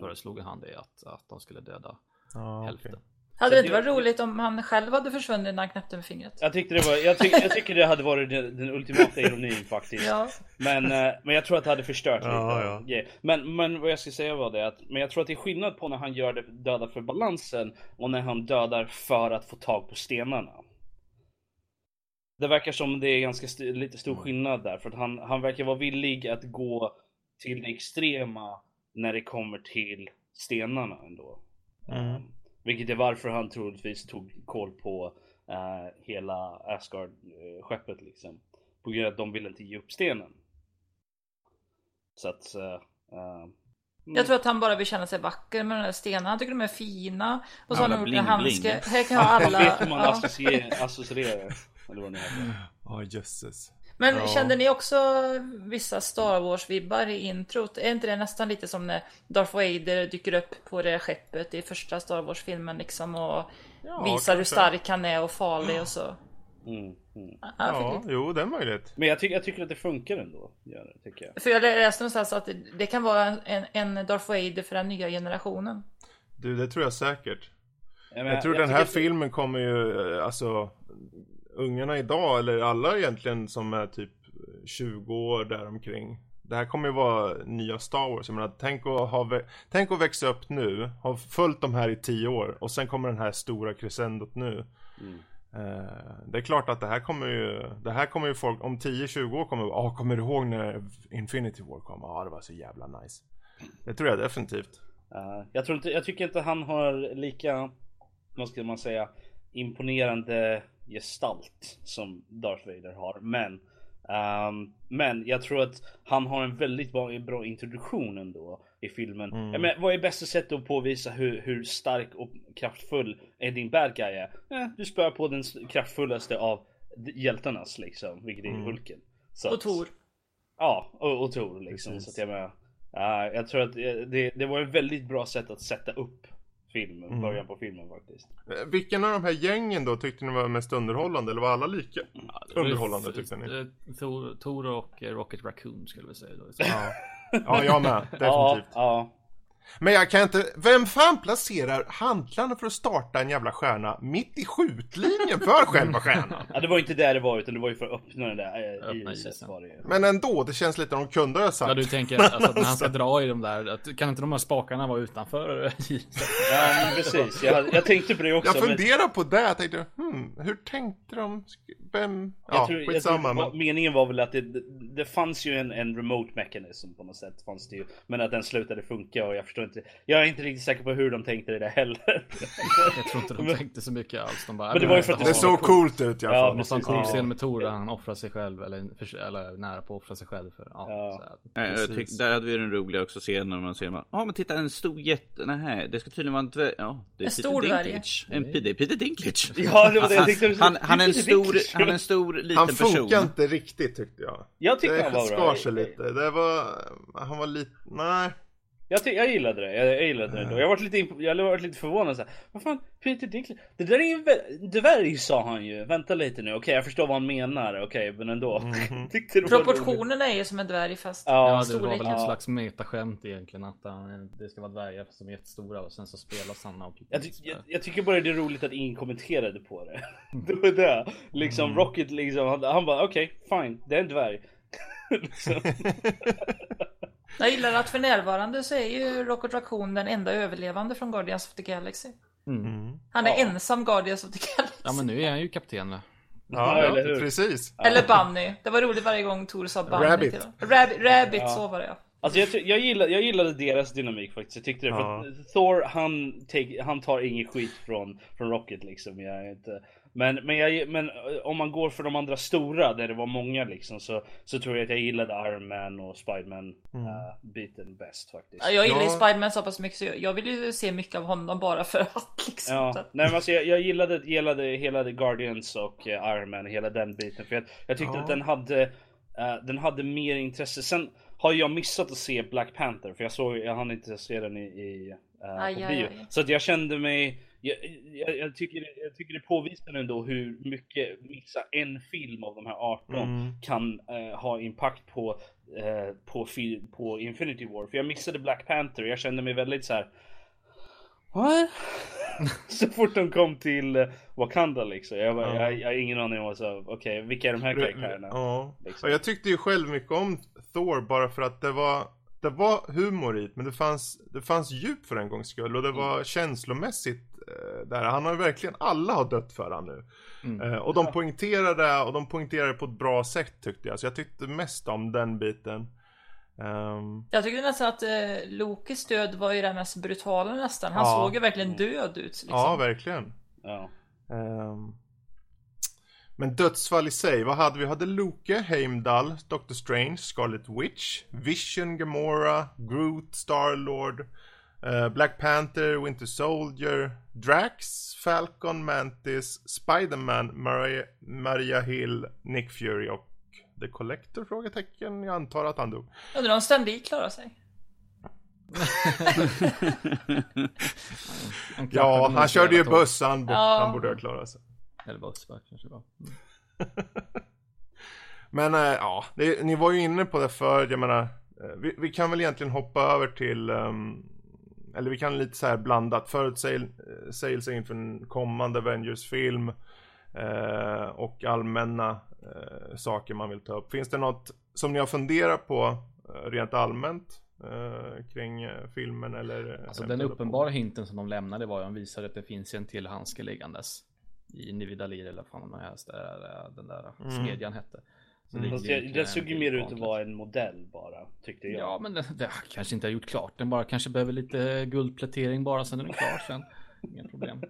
föreslog han det att, att de skulle döda ah, hälften. Okay. Hade det inte varit roligt om han själv hade försvunnit när han knäppte med fingret? Jag tyckte det var, jag, tyck, jag tycker det hade varit den, den ultimata ironin faktiskt. ja. men, eh, men jag tror att det hade förstört ja, lite. Ja. Yeah. Men, men vad jag ska säga var det att, men jag tror att det är skillnad på när han gör det döda för balansen och när han dödar för att få tag på stenarna. Det verkar som det är ganska st lite stor skillnad där för att han, han verkar vara villig att gå till det extrema när det kommer till stenarna ändå. Mm. Um, vilket är varför han troligtvis tog koll på uh, hela Asgard-skeppet liksom. På grund av att de ville inte ge upp stenen. Så att... Uh, jag tror att han bara vill känna sig vacker med de där stenarna. Han tycker de är fina. Och så har han gjort en handske. Här kan jag alla... vet hur man associerar. Eller vad ni heter. Ja, jösses. Men ja. kände ni också vissa Star Wars-vibbar i introt? Är inte det nästan lite som när Darth Vader dyker upp på det skeppet i första Star Wars-filmen liksom och ja, visar kanske. hur stark han är och farlig och så? Mm, mm. Ja, ja jo det är möjligt. Men jag, ty jag tycker att det funkar ändå. Ja, det tycker jag. För jag läste någonstans att det, det kan vara en, en Darth Vader för den nya generationen. Du, det tror jag säkert. Jag, jag tror jag den här filmen kommer ju, eh, alltså ungarna idag, eller alla egentligen som är typ 20 år däromkring. Det här kommer ju vara nya Star Wars. Jag menar, tänk att, ha, tänk att växa upp nu, ha följt de här i 10 år och sen kommer den här stora crescendot nu. Mm. Uh, det är klart att det här kommer ju, det här kommer ju folk, om 10-20 år kommer, ja ah, kommer du ihåg när Infinity War kom? Ja ah, det var så jävla nice. Det tror jag definitivt. Uh, jag tror inte, jag tycker inte han har lika, vad ska man säga, imponerande gestalt som Darth Vader har. Men, um, men jag tror att han har en väldigt bra, bra introduktion ändå i filmen. Mm. Men, vad är bästa sättet att påvisa hur, hur stark och kraftfull är din bad guy är? Eh, du spör på den kraftfullaste av hjältarnas liksom, vilket är mm. Hulken. Så och Tor. Ja, och, och Tor liksom. Så att jag menar, uh, jag tror att det, det var ett väldigt bra sätt att sätta upp filmen, mm. början på filmen faktiskt. Eh, vilken av de här gängen då tyckte ni var mest underhållande? Eller var alla lika ja, underhållande tyckte ni? Eh, Thor och Rocket Raccoon skulle vi säga då. Ja, ja jag med. Definitivt. Ja, ja. Men jag kan inte, vem fan placerar handlarna för att starta en jävla stjärna mitt i skjutlinjen för själva stjärnan? Ja det var inte där det var utan det var ju för att öppna den där äh, öppna isen. Var det. Men ändå, det känns lite de kunde ha sagt. Ja du tänker alltså, när han ska dra i de där, kan inte de här spakarna vara utanför Ja men precis, jag, jag, tänkte på det också. Jag funderar men... på det, jag tänkte, hmm, hur tänkte de? Vem? Ja, jag tror, skitsamma. Jag tror, men... Meningen var väl att det, det, fanns ju en, en remote mechanism på något sätt, fanns det ju. Men att den slutade funka och jag förstår inte. Jag är inte riktigt säker på hur de tänkte det där heller. jag tror inte de tänkte så mycket alls. De bara, men det var ju för att det, såg coolt ut i alla fall. Ja, det en cool scen med Tor där han offrar sig själv eller, för, eller nära på att offra sig själv. För, ja, ja. Så här, jag tyck, där hade vi den roliga också scenen när man ser ja ah, men titta en stor jätte, nej det ska tydligen vara en dvärg. Ja, det är en stor dvärg. En, det Peter Dinklage. Ja det var det jag tänkte. Han, han, är en stor, han är en stor liten han person. Han funkar inte riktigt tyckte jag. Jag tyckte han var bra. Det skar sig lite. Det var, han var lite, nej. Jag, jag gillade det, jag, jag gillade det då. Jag var lite, jag var lite förvånad såhär. Vad fan, Peter Dinklage? Det där är en dvärg sa han ju. Vänta lite nu, okej okay, jag förstår vad han menar. Okej okay, men ändå. Mm -hmm. Proportionerna är ju som en dvärg fast Ja, ja det var väl ett slags metaskämt egentligen. Att det ska vara dvärgar som är jättestora och sen så spelas han av jag, ty jag, jag, tycker bara det är roligt att ingen kommenterade på det. det var det. Liksom mm. Rocket liksom, han, han bara okej, okay, fine, det är en dvärg. liksom. Jag gillar att för närvarande så är ju Rocket Raccoon den enda överlevande från Guardians of the Galaxy. Mm. mm. Han är ja. ensam Guardians of the Galaxy. Ja men nu är han ju kapten. Ja, ja eller hur? precis. Eller Bunny. Det var roligt varje gång Tor sa Bunny Rabbit. till honom. Rabbit, ja. så var det ja. Alltså jag, jag, gillade, jag gillade deras dynamik faktiskt. Jag tyckte det. Ja. För Thor han, take, han tar ingen skit från, från Rocket liksom. Jag är inte, men, men, jag, men eh, om man går för de andra stora där det var många liksom så, så tror jag att jag gillade Iron Man och Spiderman mm. uh, biten bäst faktiskt. Ja, jag gillar ju ja. Spiderman så pass mycket så jag, jag vill ju se mycket av honom bara för att liksom. Ja, nej men alltså jag, jag gillade, gillade hela The Guardians och uh, Iron Man, hela den biten. För jag, jag tyckte ja. att den hade, uh, den hade mer intresse. Sen har jag missat att se Black Panther för jag såg, jag hann inte se den i, i uh, aj, på bio. Aj, aj. Så att jag kände mig, jag, jag, jag, tycker, jag tycker det påvisar ändå hur mycket missa en film av de här 18 mm. kan uh, ha impact på, uh, på, på Infinity War. För jag missade Black Panther och jag kände mig väldigt så här. What? så fort de kom till eh, Wakanda liksom. Jag, bara, ja. jag, jag har ingen aning om vad så, okej, okay, vilka är de här karaktärerna? Ja. Liksom. Jag tyckte ju själv mycket om Thor bara för att det var det var humor i men det fanns, det fanns djup för en gångs skull och det var mm. känslomässigt eh, där. Han har ju verkligen, alla har dött för han nu. Mm. Eh, och de poängterade och de poängterade på ett bra sätt tyckte jag. Så jag tyckte mest om den biten. Um... Jag tycker nästan att eh, Lokis död var ju den mest brutala nästan. Han ja. såg ju verkligen död ut. Liksom. Ja, verkligen. Ja. Um... Men dödsfall i sig, vad hade vi? Vi hade Loke, Heimdall, Doctor Strange, Scarlet Witch, Vision, Gamora, Groot, Starlord, uh, Black Panther, Winter Soldier, Drax, Falcon, Mantis, Spiderman, Maria, Maria Hill, Nick Fury och The Collector? Frågetecken. Jag antar att han dog. Undrar om Stan Lee klarar sig. ja, han körde ju buss. Han, ja. han borde ha klarat sig. Eller buss kanske var. Mm. Men äh, ja, det, ni var ju inne på det för jag menar. Eh, vi, vi kan väl egentligen hoppa över till um, eller vi kan lite så här blandat förutsägelser inför en kommande Avengers-film eh, och allmänna eh, saker man vill ta upp. Finns det något som ni har funderat på eh, rent allmänt eh, kring eh, filmen eller? Alltså den uppenbara hinten som de lämnade var ju att de visade att det finns en till handske liggandes i Nividalir eller vad fan de helst där, den där mm. smedjan hette. Mm. det, det såg ju mer ut att vara en modell bara, tyckte jag. Ja, men det, det kanske inte har gjort klart. Den bara kanske behöver lite guldplätering bara, sen är den klar sen. Inga problem.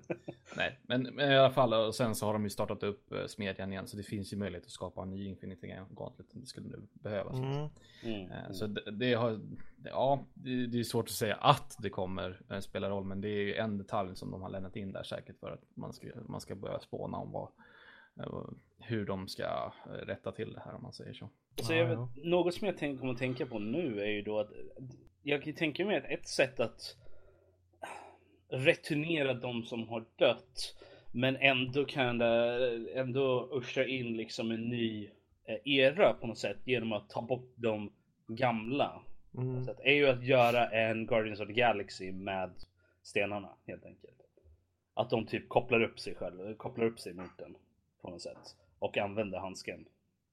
Nej, men, men, i alla fall och sen så har de ju startat upp uh, smedjan igen så det finns ju möjlighet att skapa en ny Infinity Gauntlet om det skulle nu behövas. Mm. Mm. Uh, så det, det, har, ja, det, det, är svårt att säga att det kommer uh, spela roll, men det är ju en detalj som de har lämnat in där säkert för att man ska, man ska börja spåna om vad hur de ska rätta till det här om man säger så. så jag vet, något som jag tänk, kommer att tänka på nu är ju då att jag tänker mig att ett sätt att returnera de som har dött. Men ändå kan ändå usha in liksom en ny eh, era på något sätt genom att ta bort de gamla. Mm. Så är ju att göra en Guardians of the Galaxy med stenarna helt enkelt. Att de typ kopplar upp sig själva, kopplar upp sig mot den på något sätt. Och använder handsken.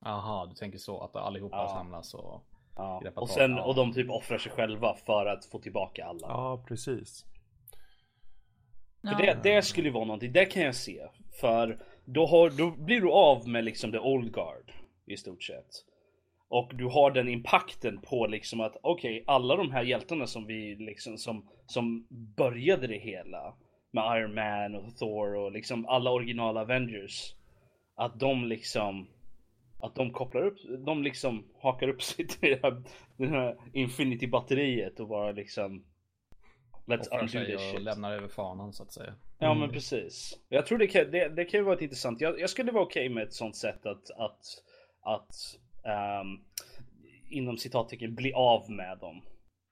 Aha, du tänker så att allihopa ja. samlas och Ja, och sen och de typ offrar sig själva för att få tillbaka alla. Ja, precis. För det, det skulle vara någonting, det kan jag se. För då, har, då blir du av med liksom the old guard i stort sett. Och du har den impakten på liksom att okej, okay, alla de här hjältarna som vi liksom som, som började det hela med Iron Man och Thor och liksom alla originala Avengers. Att de liksom att de kopplar upp, de liksom hakar upp sig till det här, det här Infinity batteriet och bara liksom Let's undo this shit. och lämnar över fanan så att säga. Ja mm. men precis. Jag tror det kan, det, det kan ju vara ett intressant. Jag, jag skulle vara okej okay med ett sånt sätt att, att, att um, inom citattecken bli av med dem.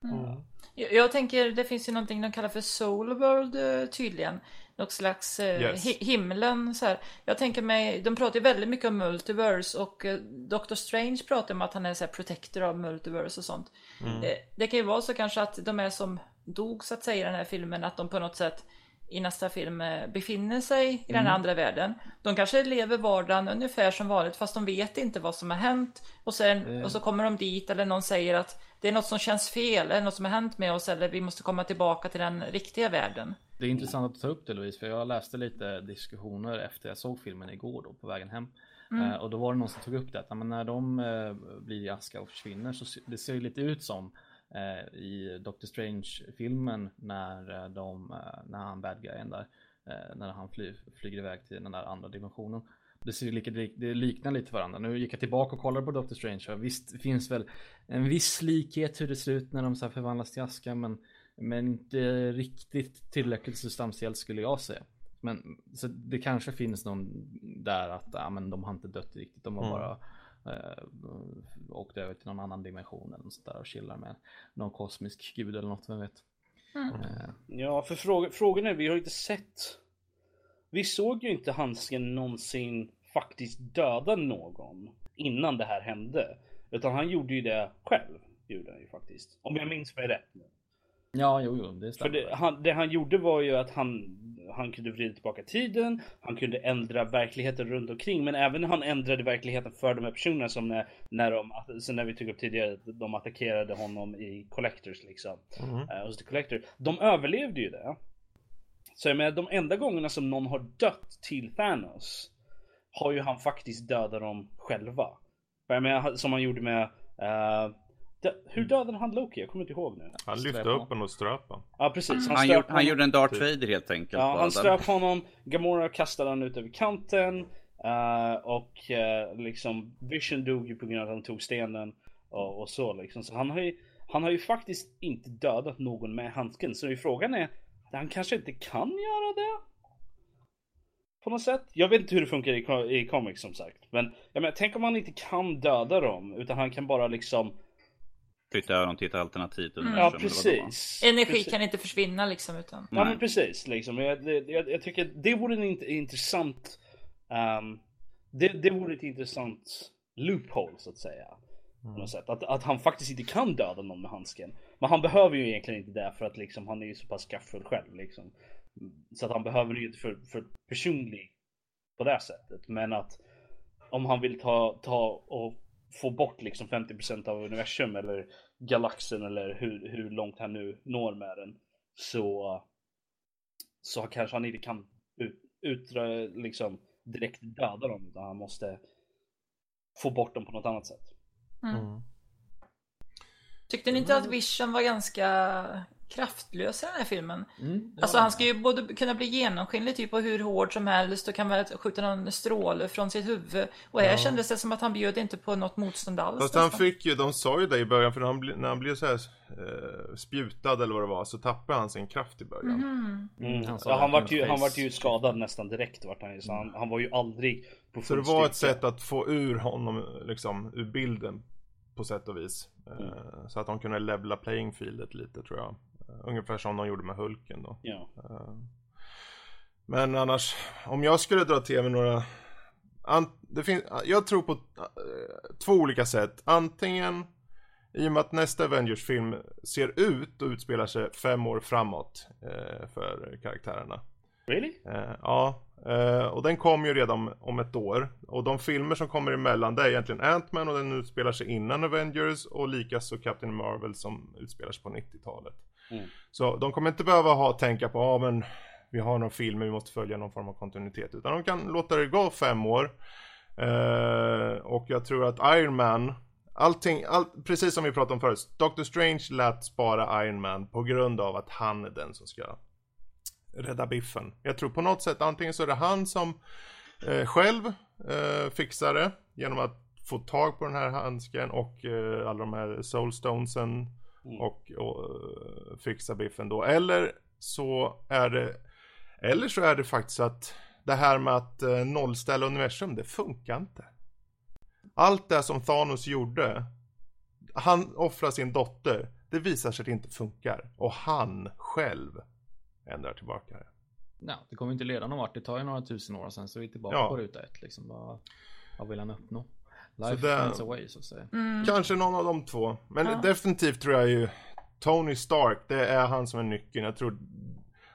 Mm. Jag, jag, tänker det finns ju någonting de kallar för Soul World eh, tydligen. Något slags eh, yes. hi himlen så här. Jag tänker mig, de pratar ju väldigt mycket om multiverse och eh, Doctor Strange pratar om att han är så här protector av multiverse och sånt. Mm. Eh, det kan ju vara så kanske att de är som dog så att säga i den här filmen, att de på något sätt i nästa film eh, befinner sig i den mm. andra världen. De kanske lever vardagen ungefär som vanligt fast de vet inte vad som har hänt. Och, sen, mm. och så kommer de dit eller någon säger att det är något som känns fel, eller något som har hänt med oss eller vi måste komma tillbaka till den riktiga världen. Det är intressant att ta upp det Louise, för jag läste lite diskussioner efter jag såg filmen igår då på vägen hem. Mm. Uh, och då var det någon som tog upp det att när de uh, blir i aska och försvinner så det ser lite ut som eh, i Doctor Strange-filmen när, eh, de, eh, när han bad guyen där, eh, när han fly, flyger iväg till den där andra dimensionen. Det, ser lika, det liknar lite varandra. Nu gick jag tillbaka och kollade på Doctor Strange och visst det finns väl en viss likhet hur det ser ut när de så förvandlas till aska men, men inte riktigt tillräckligt substantiellt skulle jag säga. Men så det kanske finns någon där att ja, men de har inte dött riktigt. De har mm. bara Eh, åkte över till någon annan dimension eller något sånt där och chillar med någon kosmisk gud eller något, vem vet. Mm. Eh. Ja, för fråga, frågan är, vi har inte sett. Vi såg ju inte handsken någonsin faktiskt döda någon innan det här hände. Utan han gjorde ju det själv. Gjorde han ju faktiskt. Om jag minns mig rätt. Ja, jo, jo, det stämmer. För det han, det han gjorde var ju att han, han kunde vrida tillbaka tiden, han kunde ändra verkligheten runt omkring, men även han ändrade verkligheten för de här personerna som när, när de, så när vi tog upp tidigare, de attackerade honom i Collectors liksom. Mm. Uh, hos The Collector. De överlevde ju det. Så jag menar, de enda gångerna som någon har dött till Thanos har ju han faktiskt dödat dem själva. För jag menar, som han gjorde med uh, hur dödade han Loki? Jag kommer inte ihåg nu. Han lyfte upp honom och ströp honom. Ja precis. Han, han, gjorde, han gjorde en Darth Vader helt enkelt. Ja, han ströp honom. Gamora kastade han ut över kanten. Uh, och uh, liksom Vision dog ju på grund av att han tog stenen. Och, och så liksom. Så han har, ju, han har ju faktiskt inte dödat någon med handsken. Så frågan är, han kanske inte kan göra det? På något sätt. Jag vet inte hur det funkar i, i comics som sagt. Men jag menar, tänk om han inte kan döda dem. Utan han kan bara liksom flytta över dem till ett alternativt mm. universum. Ja precis. Energi precis. kan inte försvinna liksom utan. Ja men precis liksom. Jag, jag, jag tycker det vore en int intressant. Um, det, det vore ett intressant loophole så att säga. Mm. På något sätt. Att, att han faktiskt inte kan döda någon med handsken. Men han behöver ju egentligen inte det för att liksom han är ju så pass kraftfull själv liksom. Så att han behöver ju inte för, för personlig på det sättet. Men att om han vill ta, ta och få bort liksom 50% av universum eller galaxen eller hur, hur långt han nu når med den. Så, så kanske han inte kan ut, ut, liksom direkt döda dem utan han måste få bort dem på något annat sätt. Mm. Mm. Tyckte ni inte att Vision var ganska kraftlös i den här filmen. Mm, alltså han ska ju både kunna bli genomskinlig typ och hur hård som helst och kan väl skjuta någon stråle från sitt huvud. Och här ja. kändes det som att han bjöd inte på något motstånd alls. Fast han fick ju, de sa ju det i början för när han, när han blev så här eh, spjutad eller vad det var så tappade han sin kraft i början. Mhm. Mm. Mm. Han, ja, han vart ju, han vart ju skadad nästan direkt vart han så han, han var ju aldrig på full Så det var ett sätt att få ur honom liksom ur bilden på sätt och vis. Mm. Eh, så att de kunde levla playing fieldet lite tror jag. Ungefär som de gjorde med Hulken då. Ja. Eh, men annars, om jag skulle dra till med några det finns, jag tror på uh, två olika sätt. Antingen i och med att nästa Avengers-film ser ut och utspelar sig fem år framåt uh, för karaktärerna. Really? Ja, och den kommer ju redan om ett år. Och de filmer som kommer emellan det är egentligen Ant-Man och den utspelar sig innan Avengers och likaså Captain Marvel som utspelar sig på 90-talet. Mm. Så de kommer inte behöva ha tänka på, ja men vi har någon film men vi måste följa någon form av kontinuitet. Utan de kan låta det gå fem år. Eh, och jag tror att Iron Man, allting, all, precis som vi pratade om förut. Doctor Strange lät spara Iron Man på grund av att han är den som ska rädda biffen. Jag tror på något sätt antingen så är det han som eh, själv eh, fixar det genom att få tag på den här handsken och eh, alla de här soulstonesen Mm. Och, och uh, fixa biffen då. Eller så är det Eller så är det faktiskt att det här med att uh, nollställa universum, det funkar inte. Allt det som Thanos gjorde, han offrar sin dotter, det visar sig att det inte funkar. Och han själv ändrar tillbaka det. Ja, det kommer inte leda någon vart. Det tar ju några tusen år sen så är vi tillbaka ja. på ruta ett. Liksom. Vad, vad vill han uppnå? Life så det, finds away så att säga. Mm. Kanske någon av de två. Men ja. definitivt tror jag ju Tony Stark, det är han som är nyckeln. Jag tror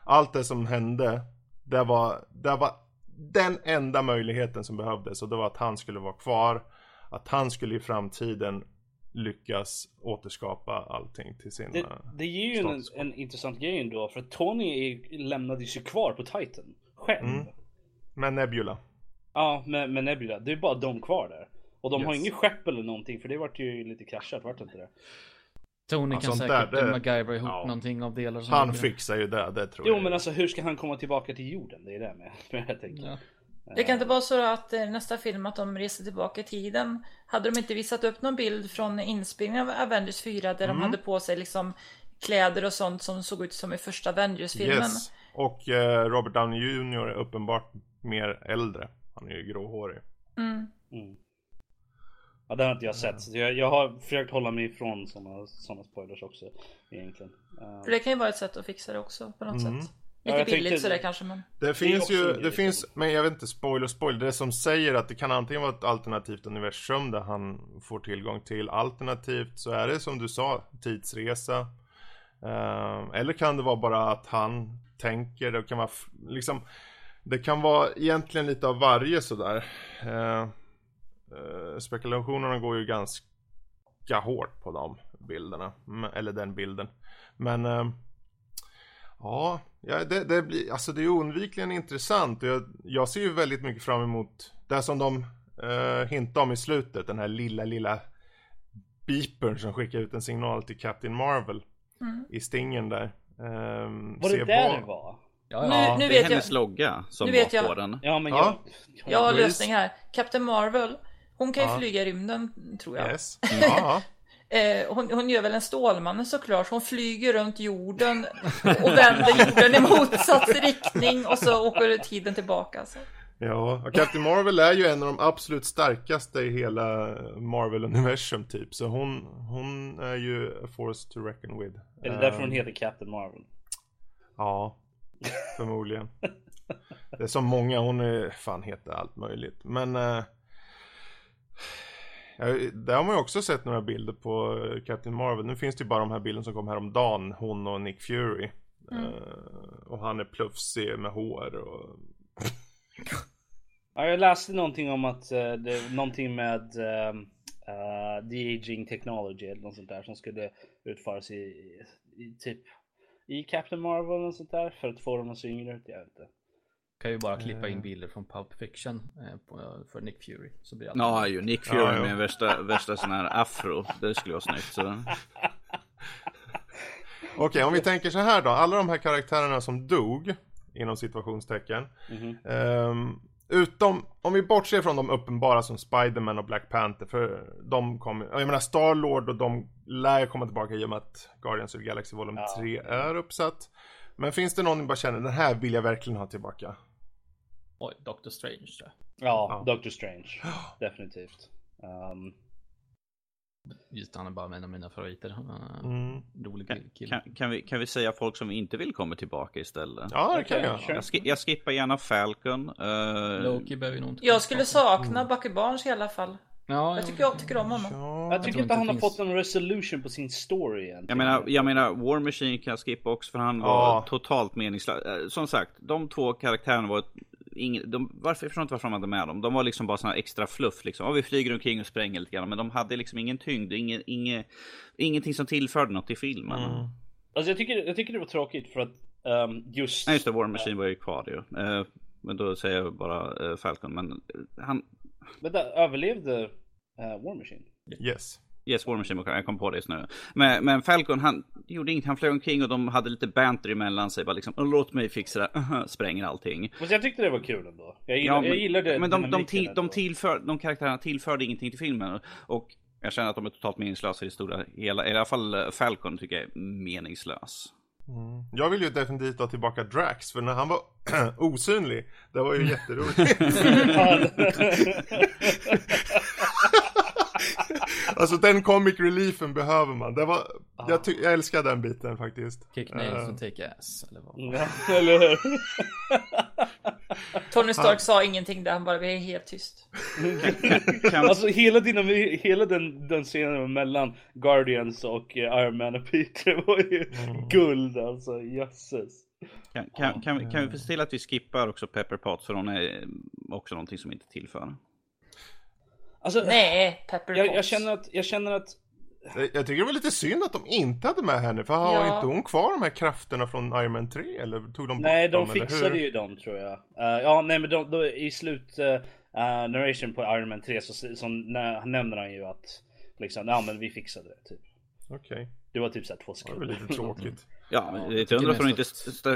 allt det som hände, det var, det var den enda möjligheten som behövdes. Och det var att han skulle vara kvar. Att han skulle i framtiden lyckas återskapa allting till sin Det, det ger ju en, en, intressant grej ändå. För Tony är, lämnades ju kvar på Titan. Själv. Mm. Med Nebula. Ja, med, med Nebula. Det är bara de kvar där. Och de yes. har inget skepp eller någonting för det vart ju lite kraschat, vart inte det? Tony ja, kan säkert där, det... MacGyver ihop ja. någonting av delar som Han fixar ju det, det tror jo, jag. Jo men alltså hur ska han komma tillbaka till jorden? Det är det med, med jag tänker. Ja. Det kan inte vara så att eh, nästa film att de reser tillbaka i tiden Hade de inte visat upp någon bild från inspelningen av Avengers 4 där mm. de hade på sig liksom Kläder och sånt som såg ut som i första Avengers-filmen yes. Och eh, Robert Downey Jr är uppenbart mer äldre Han är ju gråhårig mm. Mm. Ja, det har inte jag sett. Så jag, jag har försökt hålla mig ifrån sådana såna spoilers också. Egentligen. Uh... För det kan ju vara ett sätt att fixa det också på något mm. sätt. Lite ja, billigt tänkte... sådär kanske men. Det finns ju, det finns, men jag vet inte, spoiler spoiler. Det som säger att det kan antingen vara ett alternativt universum där han får tillgång till. Alternativt så är det som du sa, tidsresa. Uh, eller kan det vara bara att han tänker, det kan vara liksom Det kan vara egentligen lite av varje sådär. Uh, spekulationerna går ju ganska hårt på de bilderna. Eller den bilden. Men Ja, ja det, det, blir, alltså det är oundvikligen intressant jag, jag ser ju väldigt mycket fram emot det som de uh, hintar om i slutet, den här lilla, lilla beepern som skickar ut en signal till Captain Marvel mm. i stingen där. Um, var det där vad... det var? Ja, ja. Nu, nu det är hennes jag. logga som nu vet var på den. Ja, men jag, ja. jag har lösning här. Captain Marvel, hon kan ju ja. flyga i rymden tror jag. Yes. Ja. Eh, hon, hon, gör väl en Stålmannen såklart. Hon flyger runt jorden och vänder jorden i motsatt riktning och så åker tiden tillbaka. Så. Ja, och Captain Marvel är ju en av de absolut starkaste i hela Marvel-universum typ. Så hon, hon är ju a force to reckon with. Är det därför hon eh, heter Captain Marvel? Ja, förmodligen. Det är så många, hon är, fan heter allt möjligt. Men uh, Ja, där har man ju också sett några bilder på eh, Captain Marvel. Nu finns det ju bara de här bilderna som kom häromdagen. Hon och Nick Fury. Mm. Uh, och han är plufsig med hår och... ja, jag läste någonting om att uh, det någonting med uh, uh, de-aging technology eller något sånt där som skulle utföras i, i, typ i Captain Marvel och sånt där för att få dem att se yngre ut. Jag vet inte. Kan ju bara klippa in eh. bilder från Pulp Fiction eh, för Nick Fury. Så blir ja, ju Nick Fury ja, med värsta, värsta sån här afro. Det skulle vara snyggt. Så. Okej, okay, om vi tänker så här då. Alla de här karaktärerna som dog, inom situationstecken. Mm -hmm. um, utom, om vi bortser från de uppenbara som Spiderman och Black Panther. För de kommer, jag menar Starlord och de lär komma tillbaka i och med att Guardians of the Galaxy Volume ja. 3 är uppsatt. Men finns det någon ni bara känner, den här vill jag verkligen ha tillbaka? Oj, Doctor Strange tror jag. Ja, ja. Doctor Strange. Definitivt. Um... Just han är bara en av mina favoriter. Uh, mm. Rolig kan, kille. Kan, kan, vi, kan vi säga folk som inte vill komma tillbaka istället? Ja, det kan jag. Jag, sk jag skippar gärna Falcon. Uh... Loki behöver nog inte Jag skulle sakna mm. Bucky Barnes i alla fall. Ja, jag tycker, jag tycker om honom. Ja, jag tycker inte han har fått en resolution på sin story egentligen. Jag menar, jag menar War Machine kan jag skippa också för han var totalt meningslös. Eh, som sagt, de två karaktärerna var ingen, de, varför, jag förstår inte varför de hade med dem. De var liksom bara såna extra fluff liksom. Ja, vi flyger omkring och spränger lite grann. Men de hade liksom ingen tyngd, ingen, ingen, ingenting som tillförde något till filmen. Mm. Alltså jag tycker, jag tycker det var tråkigt för att um, just... Nej just det, War Machine var ju kvar ju. Uh, men då säger jag bara uh, Falcon. Men uh, han... Vänta, överlevde uh, War Machine? Yes. Yes, War Machine, jag kom på det just nu. Men, men Falcon, han gjorde inget. Han flög omkring och de hade lite banter emellan sig. Bara liksom, låt mig fixa det. Uh-huh, spränger allting. Men jag tyckte det var kul ändå. Jag gillar, ja, men, jag gillar det. Men de, de, till, de, tillför, de karaktärerna tillförde ingenting till filmen. Och jag känner att de är totalt meningslösa i det stora hela. I alla fall eh, Falcon tycker jag är meningslös. Mm. Jag vill ju definitivt ha tillbaka Drax, för när han var osynlig, det var ju jätteroligt. alltså den comic reliefen behöver man. Det var, ah. jag, jag älskar den biten faktiskt. Kick nails uh. and take ass, eller vad? Eller hur? Tony Stark han... sa ingenting där, han bara blev helt tyst. alltså hela, dina, hela den, den scenen mellan Guardians och uh, Iron Man och Peter var ju mm. guld alltså, jösses. Kan, kan, kan, kan, vi se till att vi skippar också Pepper Potts för hon är också någonting som inte tillför. Alltså, Nej, Pepper jag, jag, känner att, jag känner att jag tycker det var lite synd att de inte hade med henne, för har ja. inte hon kvar de här krafterna från Iron Man 3? Eller tog de Nej, de dem, fixade ju dem tror jag. Uh, ja, nej men de, de, i slut uh, narration på Iron Man 3 så, så nämner han ju att liksom, ja men vi fixade det typ. Okej. Okay. Det var typ såhär två sekunder. Det var lite tråkigt. Ja, det är inte undra att hon inte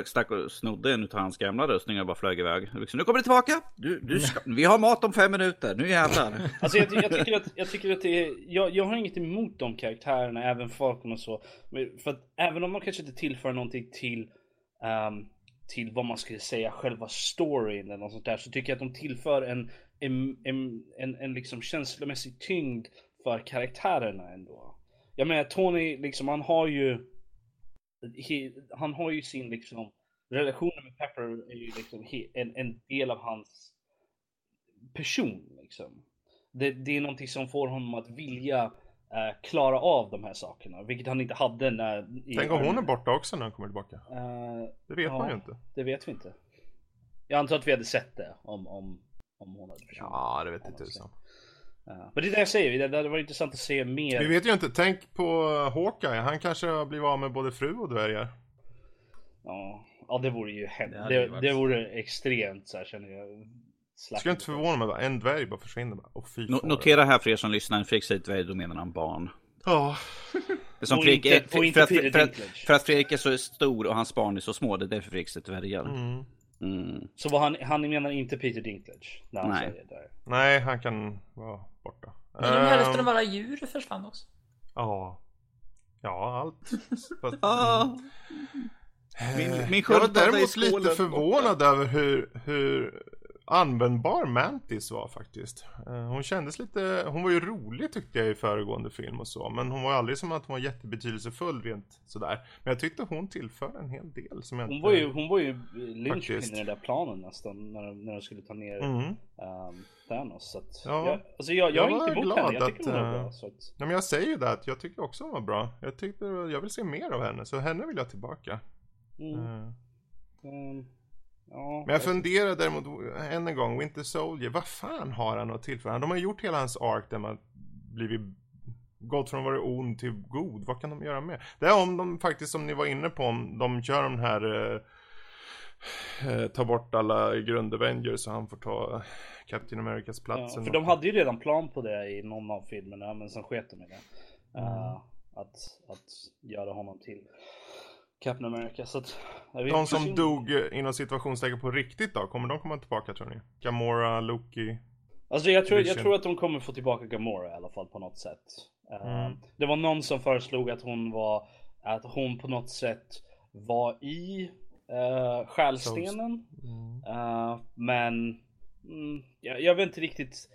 stack och snodde en av hans gamla rustningar och bara flög iväg. Liksom, nu kommer det tillbaka! Du, du ska, vi har mat om fem minuter, nu jävlar! Alltså jag, jag, tycker att, jag tycker att det är, jag, jag har inget emot de karaktärerna, även Falcon och så. För att även om man kanske inte tillför någonting till um, till vad man skulle säga själva storyn eller något sånt där så tycker jag att de tillför en en, en, en, en liksom känslomässig tyngd för karaktärerna ändå. Jag menar Tony liksom han har ju he, han har ju sin liksom relationen med Pepper är ju liksom he, en, en del av hans person liksom. Det, det är någonting som får honom att vilja uh, klara av de här sakerna, vilket han inte hade när... Tänk om hon är borta också när han kommer tillbaka? Uh, det vet ja, man ju inte. Det vet vi inte. Jag antar att vi hade sett det om, om, om hon hade försvunnit. Ja, det vet inte tusan. Ja. Men det är det jag säger, det hade varit intressant att se mer. Vi vet ju inte, tänk på Hawkeye, han kanske har blivit av med både fru och dvärgar. Ja, ja det vore ju hemskt. Det, det, det vore extremt så här känner jag. Skulle inte förvåna mig bara, en dvärg bara försvinner bara. Och fy no notera här för er som lyssnar, Fredrik säger dvärg, då menar han barn. Ja. Som Fredrik är, för, för, att, för, att, för, att, Fredrik är så stor och hans barn är så små, det är därför Fredrik säger dvärgar. Mm. Mm. Så vad han, han menar inte Peter Dinklage? När han Nej. Säger det Nej, han kan vara borta. Men de hälften av alla djur försvann också. Ja. Ja, allt. Fast, ja. Min, min jag var däremot lite förvånad borta. över hur, hur användbar Mantis var faktiskt. Eh, hon kändes lite, hon var ju rolig tyckte jag i föregående film och så. Men hon var aldrig som att hon var jättebetydelsefull rent sådär. Men jag tyckte hon tillförde en hel del som jag hon inte... Var ju, hon var ju lynchpin i den där planen nästan. När, när de skulle ta ner mm. um, Thanos. Så att, ja. jag, alltså jag, jag, jag är inte emot henne. Jag tycker att, hon var bra. Så att... Nej men jag säger ju det att jag tycker också hon var bra. Jag tyckte, jag vill se mer av henne. Så henne vill jag tillbaka. Mm. Uh. Um. Ja, men jag funderar däremot än en gång, Winter Soldier, vad fan har han att tillföra? De har gjort hela hans ark där man blivit gått från att vara ond till god. Vad kan de göra med? Det är om de faktiskt, som ni var inne på, om de kör den här eh, eh, ta bort alla grund-Avengers så han får ta Captain Americas plats. Ja, för de hade ju redan plan på det i någon av filmerna, men sen sket de i det. Mm. Uh, att, att göra honom till Captain America. Så att, de som sin... dog eh, inom situationstecken på riktigt då, kommer de komma tillbaka tror ni? Gamora, Loki? Alltså jag tror, jag tror att de kommer få tillbaka Gamora i alla fall på något sätt. Eh, mm. Uh, det var någon som föreslog att hon var, att hon på något sätt var i uh, själstenen. Mm. Uh, men mm, jag, jag vet inte riktigt.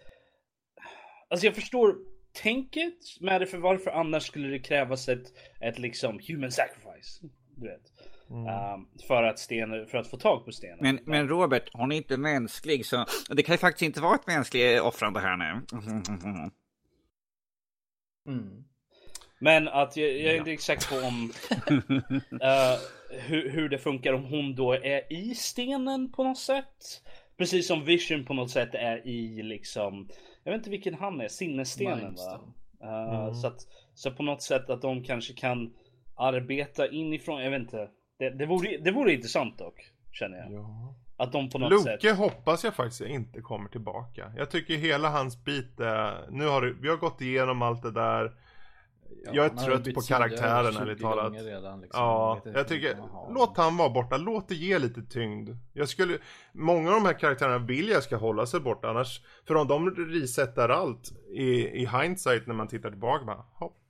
Alltså jag förstår tänket med det för varför annars skulle det krävas ett, ett liksom human sacrifice. Du vet. Mm. Um, för, att sten, för att få tag på stenen. Men, men Robert, hon är inte mänsklig så det kan ju faktiskt inte vara ett mänskligt offrande här nu. Mm. Men att jag, jag är inte exakt på om uh, hur, hur det funkar om hon då är i stenen på något sätt. Precis som Vision på något sätt är i liksom, jag vet inte vilken han är, sinnesstenen va? Uh, mm. så, att, så på något sätt att de kanske kan arbeta inifrån. Jag vet inte. Det, det, vore, det vore intressant dock. Känner jag. Ja. Att de på något Loke sätt. Loke hoppas jag faktiskt inte kommer tillbaka. Jag tycker hela hans bit är, nu har vi har gått igenom allt det där. Ja, jag är trött på karaktären ärligt talat. Redan, liksom. Ja, jag, jag tycker, låt han vara borta, låt det ge lite tyngd. Jag skulle, många av de här karaktärerna vill jag ska hålla sig borta annars, för om de resetar allt i, i hindsight när man tittar tillbaka, bara, hopp.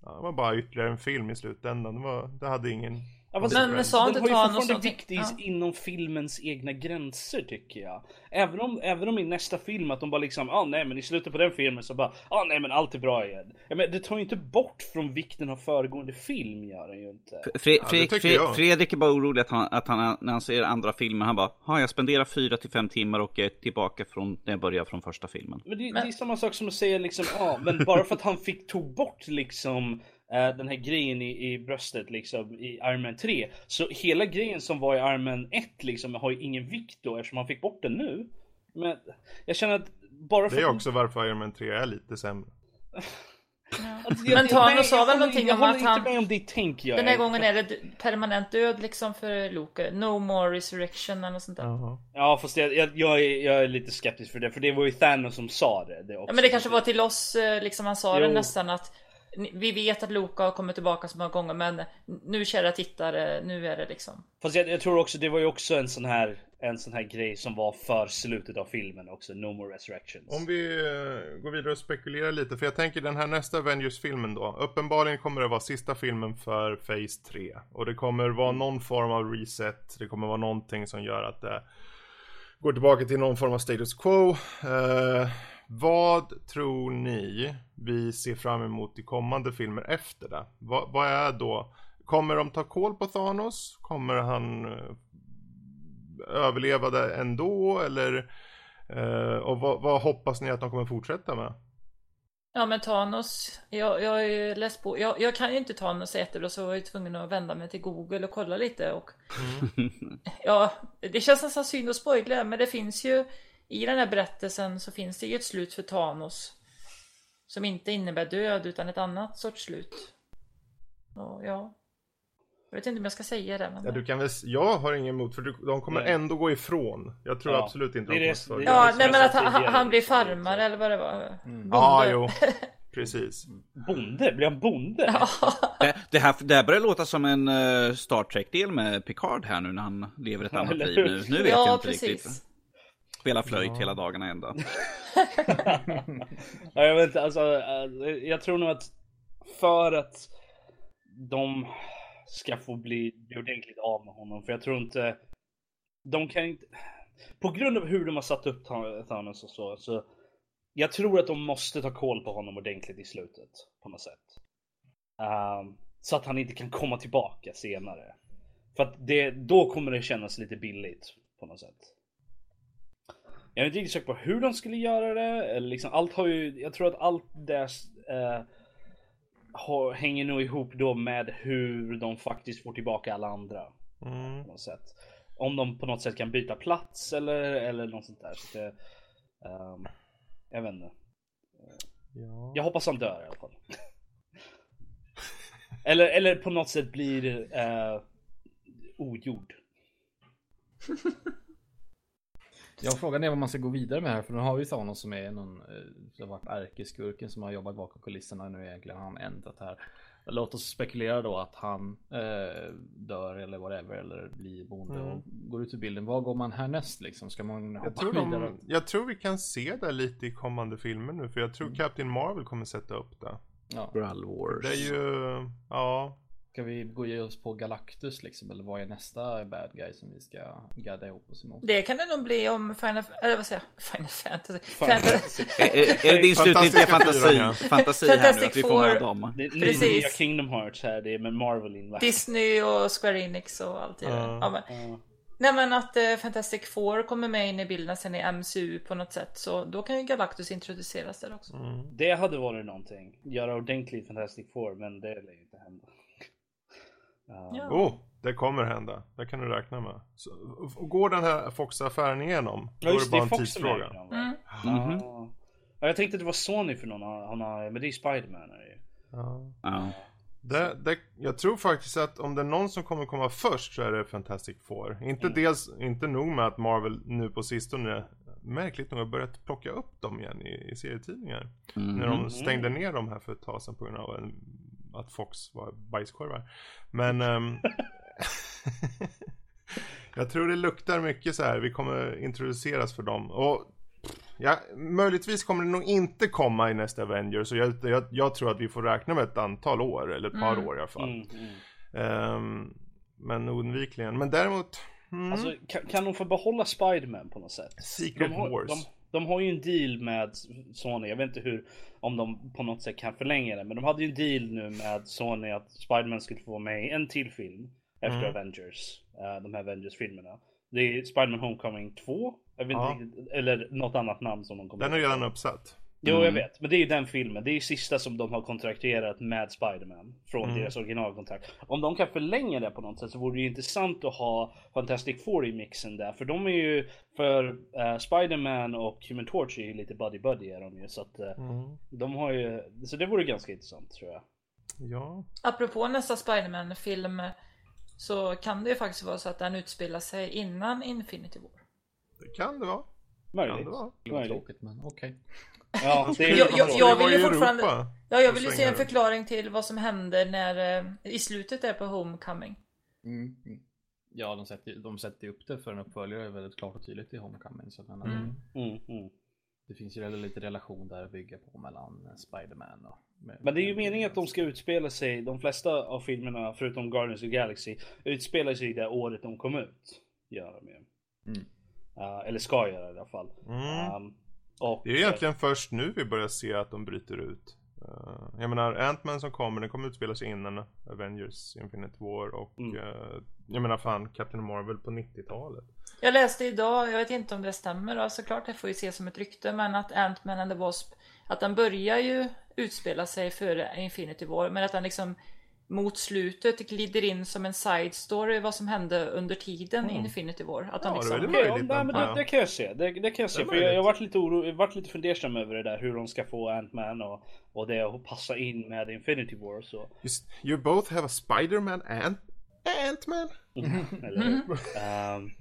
Ja, det var bara ytterligare en film i slutändan. Det, var, det hade ingen Ja, fast men, men sa inte Den har ju fortfarande viktig ja. inom filmens egna gränser tycker jag. Även om, även om i nästa film att de bara liksom, ja ah, nej men i slutet på den filmen så bara, ja ah, nej men allt är bra igen. Ja, men det tar ju inte bort från vikten av föregående film gör den ju inte. Fre ja, Fredrik, Fredrik, Fredrik är bara orolig att han, att han när han ser andra filmer, han bara, har jag spenderar fyra till fem timmar och är tillbaka från när jag börjar från första filmen. Men det, men... det är samma sak som att säga liksom, ja ah, men bara för att han fick tog bort liksom den här grejen i, i bröstet liksom i armen 3. Så hela grejen som var i armen 1 liksom har ju ingen vikt då eftersom han fick bort den nu. Men jag känner att bara för Det är också varför Iron Man 3 är lite sämre. Alltså, men Thanos sa väl någonting om att han... Med om det tänk jag den här gången är det permanent död liksom för Loke. No more resurrection eller något sånt där. Uh -huh. Ja fast jag, jag, jag, är, jag är lite skeptisk för det. För det var ju Thanos som sa det. det ja men det kanske var till oss eh, liksom han sa jo. det nästan att vi vet att Loka har kommit tillbaka så många gånger men nu kära tittare, nu är det liksom. Fast jag, jag, tror också det var ju också en sån här en sån här grej som var för slutet av filmen också, No More Resurrections. Om vi uh, går vidare och spekulerar lite, för jag tänker den här nästa Avengers-filmen då. Uppenbarligen kommer det vara sista filmen för Phase 3. Och det kommer vara någon form av reset, det kommer vara någonting som gör att det går tillbaka till någon form av status quo. Eh, vad tror ni vi ser fram emot i kommande filmer efter det? Vad, vad är då? Kommer de ta koll på Thanos? Kommer han eh, överleva det ändå? Eller, eh, och vad, vad, hoppas ni att de kommer fortsätta med? Ja men Thanos, jag, jag har ju läst på, jag, jag kan ju inte Thanos jättebra så jag var ju tvungen att vända mig till Google och kolla lite och mm. Ja, det känns nästan synd att spoila men det finns ju i den här berättelsen så finns det ju ett slut för Thanos. Som inte innebär död utan ett annat sorts slut. Och ja. Jag vet inte om jag ska säga det men... Ja, du kan väl... Jag har ingen emot för du, de kommer nej. ändå gå ifrån. Jag tror ja. absolut inte de kommer det, Ja, nej men att han, han blir farmare eller vad det var. Mm. Ja, jo. Precis. Bonde? Blir han bonde? Ja. Det, det, här, det här börjar låta som en uh, Star Trek-del med Picard här nu när han lever ett annat liv nu. Nu vet ja, jag inte precis. riktigt. Spela flöjt ja. hela dagarna ända. ja, jag vet inte, alltså, eh, jag tror nog att för att de ska få bli, bli ordentligt av med honom. För jag tror inte, de kan inte, på grund av hur de har satt upp Thanos och så, så jag tror att de måste ta koll på honom ordentligt i slutet på något sätt. Um, så att han inte kan komma tillbaka senare. För att det, då kommer det kännas lite billigt på något sätt. Jag är inte riktigt säker på hur de skulle göra det. Eller liksom, allt har ju, jag tror att allt det har, hänger nog ihop då med hur de faktiskt får tillbaka alla andra. Mm. På något sätt. Om de på något sätt kan byta plats eller, eller något sånt där. Så det, um, jag vet inte. Ja. Jag hoppas han dör i alla fall. eller, eller på något sätt blir uh, ogjord. Ja, frågan är vad man ska gå vidare med här. För nu har vi Thanos som är någon, eh, som har varit ärkeskurken som har jobbat bakom kulisserna. Nu egentligen har han ändrat här. Låt oss spekulera då att han eh, dör eller whatever eller blir bonde mm. och går ut ur bilden. Vad går man härnäst liksom? Ska man jag tror, de, jag tror vi kan se det lite i kommande filmer nu. För jag tror mm. Captain Marvel kommer sätta upp det. Ja. Brawl Wars. Det är ju, ja. Ska vi gå ge oss på Galactus liksom? Eller vad är nästa bad guy som vi ska gadda ihop oss emot? Det kan det nog bli om Final, eller vad säger jag? Final Fantasy. Fantasy. är, är det din slutgiltiga fantasi? Fantasi här nu att vi får med dem? Det, det är nya Kingdom Hearts här, det är med Marvel inlagt. Disney och Square Enix och allt det uh, ja, men, uh. Nej men att uh, Fantastic Four kommer med in i bilden sen i MCU på något sätt. Så då kan ju Galactus introduceras där också. Mm. Det hade varit någonting. Göra ordentligt Fantastic Four men det lär ju inte. Ja. Oh, det kommer hända. Det kan du räkna med. Så, går den här Fox-affären igenom, ja, då är det bara en tidsfråga. Mm. Mm -hmm. ja, jag tänkte att det var Sony för någon, han har, men det är Spiderman. Ja. ja. Det, det, jag tror faktiskt att om det är någon som kommer komma först så är det Fantastic Four. Inte mm. dels, inte nog med att Marvel nu på sistone märkligt nog har börjat plocka upp dem igen i, i serietidningar. Mm. När de stängde ner dem här för ett tag sedan på grund av en att Fox var bajskorvar. Men um, jag tror det luktar mycket så här. Vi kommer introduceras för dem. Och ja, möjligtvis kommer det nog inte komma i nästa Avengers. Så jag, jag, jag, tror att vi får räkna med ett antal år, eller ett par mm. år i alla fall. Mm, mm. Um, men oundvikligen. Men däremot... Mm. Alltså, kan, kan de få behålla Spiderman på något sätt? Secret de har, Wars. De, de har ju en deal med Sony. Jag vet inte hur, om de på något sätt kan förlänga det. Men de hade ju en deal nu med Sony att Spiderman skulle få vara med i en till film. Efter mm. Avengers. Uh, de här Avengers-filmerna. Det är Spiderman Homecoming 2. Jag vet ja. inte riktigt, eller något annat namn som de kommer Den är redan uppsatt. Jo mm. jag vet, men det är ju den filmen. Det är ju sista som de har kontrakterat med Spiderman. Från mm. deras originalkontrakt. Om de kan förlänga det på något sätt så vore det ju intressant att ha Fantastic Four i mixen där. För de är ju, för uh, Spiderman och Human Torch är ju lite buddy buddy är de ju. Så att uh, mm. de har ju, så det vore ganska intressant tror jag. Ja. Apropå nästa Spiderman film så kan det ju faktiskt vara så att den utspelar sig innan Infinity War. Det kan det vara. Möjligt. Kan det vara. Möjligt. Tråkigt men okej. Okay. Ja, det är jag, jag, jag vill ju fortfarande... Ja, jag vill ju se en förklaring till vad som händer när eh, i slutet är på Homecoming. Mm, mm. Ja, de sätter, de sätter upp det för en uppföljare väldigt klart och tydligt i Homecoming. Så att mm. Mm, mm. Det finns ju lite relation där att bygga på mellan eh, Spiderman och... Med, Men det är ju meningen att de ska utspela sig, de flesta av filmerna förutom Guardians of the Galaxy, utspelar sig det året de kom ut. Gör de ju. Mm. Uh, eller ska göra i alla fall. Mm. Um, och, det är egentligen först nu vi börjar se att de bryter ut. Uh, jag menar Ant-Man som kommer, den kommer utspela sig innan Avengers Infinite War och mm. uh, jag menar fan Captain Marvel på 90-talet. Jag läste idag, jag vet inte om det stämmer då, såklart det får ju ses som ett rykte, men att Ant-Man and the Wasp, att den börjar ju utspela sig före Infinity War, men att den liksom mot slutet glider in som en side story vad som hände under tiden mm. Infinity War. Att ja, liksom... det, okay, ja, nej, men det, det, kan jag se. Det, det kan jag se. För jag, jag varit lite oro, varit lite fundersam över det där hur de ska få Ant-Man och, och det att passa in med Infinity War. Så. Just, you both have a Spider-Man and Ant-Man. Eller um,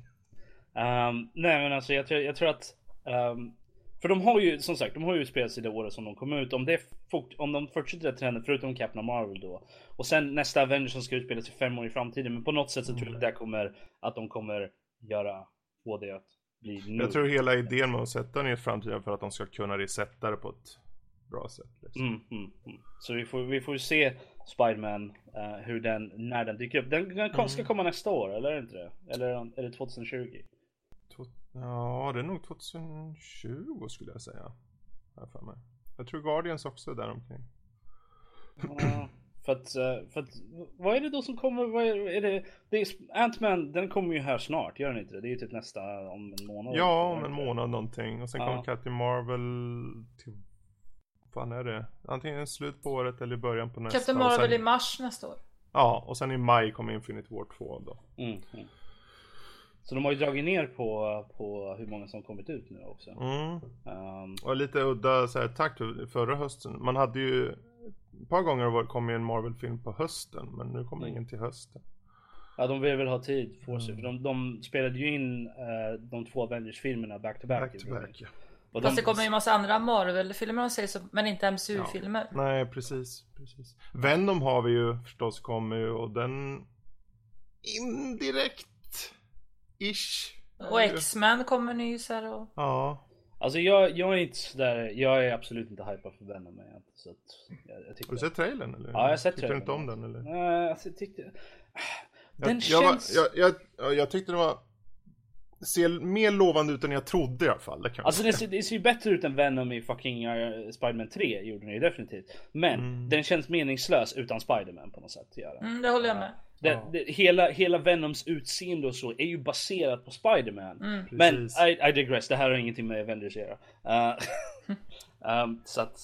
um, Nej men alltså jag tror, jag tror att um, för de har ju som sagt, de har ju spelat sig det året som de kom ut. Om, det fort, om de fortsätter trenden, förutom Captain Marvel då. Och sen nästa Avengers som ska utspela sig fem år i framtiden. Men på något sätt så tror jag att det kommer, att de kommer göra, få det att bli nu. Jag tror hela idén med att sätta den i framtiden för att de ska kunna resetta det på ett bra sätt. Liksom. Mm, mm, mm. Så vi får, vi får se Spiderman, uh, hur den, när den dyker upp. Den, den ska mm. komma nästa år, eller är det inte det? Eller är det 2020? Ja, det är nog 2020 skulle jag säga. Här för mig. Jag tror Guardians också är där omkring. Ja, för att, eh, för att, vad är det då som kommer? Vad är, är det? det Ant-Man, den kommer ju här snart, gör den inte det? Det är ju typ nästa, om en månad. Ja, om en månad någonting. Och sen ja. kommer Captain Marvel till, vad fan är det? Antingen slut på året eller i början på nästa. Captain Marvel sen, i mars nästa år. Ja, och sen i maj kommer Infinite War 2 då. Mm, mm. Så de har ju dragit ner på, på hur många som kommit ut nu också. Mm. Um, och lite udda så här, takt förra hösten. Man hade ju ett par gånger kom en Marvel-film på hösten. Men nu kommer mm. ingen till hösten. Ja de vill väl ha tid på sig. Mm. För de, de, spelade ju in uh, de två Avengers-filmerna back to back. Back to back ja. Och Fast de... det kommer ju en massa andra Marvel-filmer om säger så, men inte MCU-filmer. Ja. Nej precis, precis. Venom har vi ju förstås kommer ju och den indirekt Ish. Och X-Men kommer nys här och... Ja. Alltså jag, jag är inte sådär, jag är absolut inte hypad för Venom med så att jag, jag Har du sett trailern eller? Ja jag har sett tyckte trailern. Tyckte du inte om den eller? Nej alltså jag tyckte Den jag, känns... Jag, jag, jag, jag tyckte den var ser mer lovande ut än jag trodde i alla fall. Det alltså det ser, det ser ju bättre ut än Venom i fucking uh, Spiderman 3 gjorde den ju definitivt. Men mm. den känns meningslös utan Spiderman på något sätt. Mm, det håller jag med. Det, ja. det, hela, hela Venoms utseende och så är ju baserat på Spiderman. Mm. Men I, I digress, det här har ingenting med Avengers att göra. Uh, um, så att,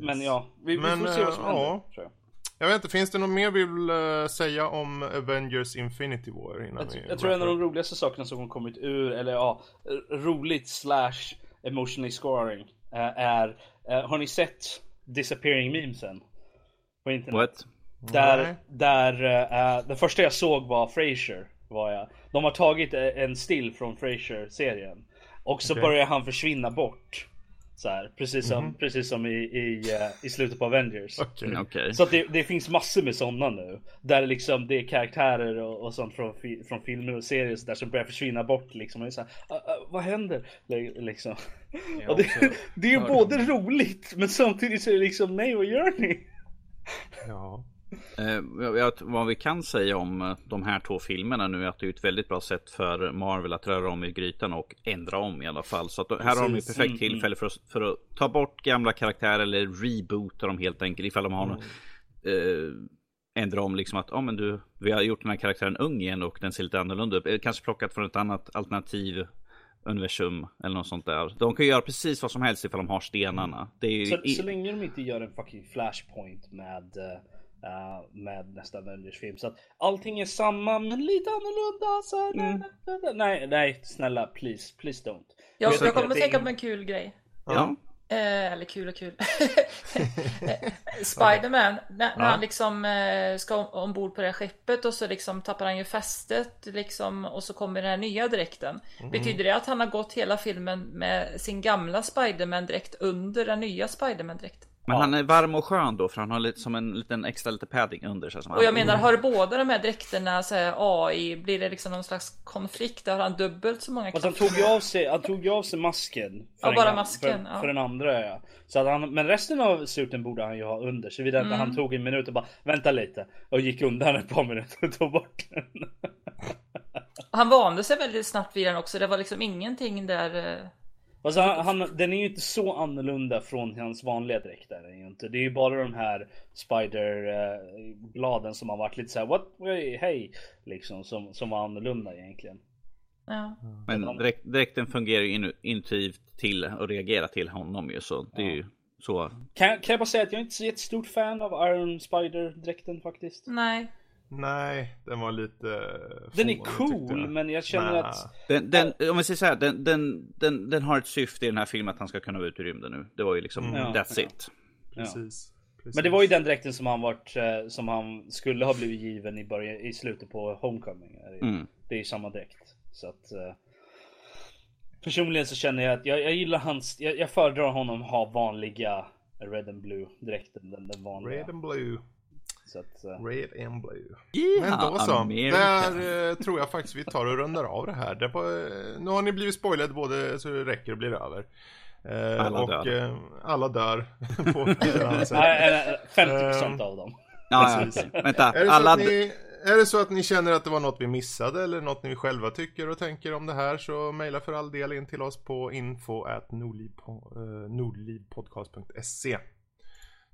men ja, vi, men, vi får se vad som uh, händer. Ja. Tror jag. Jag vet inte, finns det något mer vi vill uh, säga om Avengers Infinity War? Innan jag, jag tror en av de roligaste sakerna som har kommit ur, eller ja, roligt slash emotionally scoring uh, är, uh, har ni sett disappearing memesen? På internet? What? Där, där uh, det första jag såg var Frasier. Var jag. De har tagit en still från Frasier serien. Och så okay. börjar han försvinna bort. Så här, precis som, mm. precis som i, i, uh, i slutet på Avengers. Okay. Mm, okay. Så det, det, finns massor med sådana nu. Där liksom det är karaktärer och, och sånt från, från filmer och serier så där som börjar försvinna bort liksom. Och så här, uh, uh, vad händer? Liksom. och det, det är både roligt men samtidigt så är det liksom, nej vad gör ni? Ja. Eh, vad vi kan säga om eh, de här två filmerna nu är att det är ett väldigt bra sätt för Marvel att röra om i grytan och ändra om i alla fall. Så att här har de ett perfekt mm, mm. tillfälle för att, för att ta bort gamla karaktärer eller reboota dem helt enkelt ifall de har mm. eh, ändra om liksom att, ja men du, vi har gjort den här karaktären ung igen och den ser lite annorlunda ut. Eh, kanske plockat från ett annat alternativ universum eller något sånt där. De kan göra precis vad som helst ifall de har stenarna. Är så, så länge de inte gör en fucking flashpoint med Uh, med nästa Avengers-film. Så att allting är samma men lite annorlunda. Så mm. Nej, nej, snälla please, please don't. Jag, jag kommer att tänka på en kul grej. Ja. Eh, eller kul och kul. Spiderman, när, när han liksom eh, ska ombord på det här skeppet och så liksom tappar han ju fästet liksom och så kommer den här nya dräkten. Mm. Betyder det att han har gått hela filmen med sin gamla Spiderman dräkt under den nya Spiderman dräkten? Men ja. han är varm och skön då för han har lite som en liten extra lite padding under sig. Som och jag menar har båda de här dräkterna så här, AI blir det liksom någon slags konflikt? Har han dubbelt så många krafter? han tog ju av sig, han tog ju av sig masken. Ja bara masken. För, ja. för den andra ja. Så att han, men resten av suten borde han ju ha under. Så vidare mm. han tog en minut och bara vänta lite. Och gick undan ett par minuter och tog bort den. Han vande sig väldigt snabbt vid den också. Det var liksom ingenting där. Eh, alltså, han, han, den är ju inte så annorlunda från hans vanliga dräkt. Där, är inte. Det är ju bara de här Spider-bladen som har varit lite såhär What? Hej! Liksom som, som var annorlunda egentligen. Ja. Men direkt, dräkten fungerar ju intuitivt till och reagerar till honom ju så det är ju så. Kan, kan jag bara säga att jag är inte så jättestort fan av Iron Spider-dräkten faktiskt. Nej. Nej, den var lite... Den är cool, men jag känner Nej. att... Den, den, om vi säger så här, den, den, den, den har ett syfte i den här filmen att han ska kunna vara ute i rymden nu. Det var ju liksom, Mm. that's Ja. it. Precis. Precis. Men det var ju den dräkten som han varit, eh, som han skulle ha blivit given i början, i slutet på Homecoming. Det är- Mm. Det är ju samma dräkt. Så att... eh, Personligen så känner jag att jag, jag gillar hans, jag, jag föredrar honom ha vanliga Red and Blue dräkten, den, den vanliga. Red and blue. Så att, eh, Red and blue. Yeah, Men då så. America. Där eh, tror jag faktiskt vi tar och rundar av det här. Det var, eh, nu har ni blivit spoilade både så det räcker och blir över. Eh, Alla och dör. Eh, alla dör. på ett eller annat sätt. nej, nej, 50% av dem. Ja, ja. Vänta, Är det, så alla... att ni, är det så att ni känner att det var något vi missade eller något ni själva tycker och tänker om det här så mejla för all del in till oss på info at nordlivpodcast.se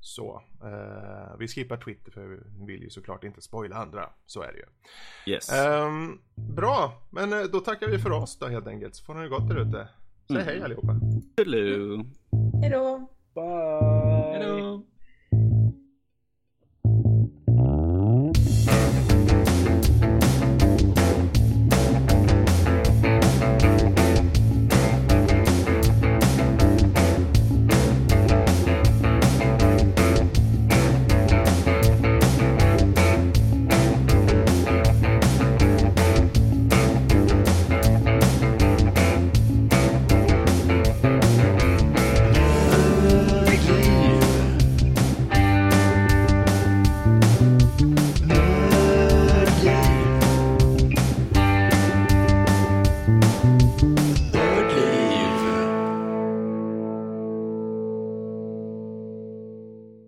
Så, eh, vi skippar Twitter för vi vill ju såklart inte spoila andra, så är det ju. Yes. Ehm, bra, men eh, då tackar vi för oss då helt enkelt så får ni det gott där ute. Säg hej allihopa. Hello. Hejdå. Bye! Hejdå!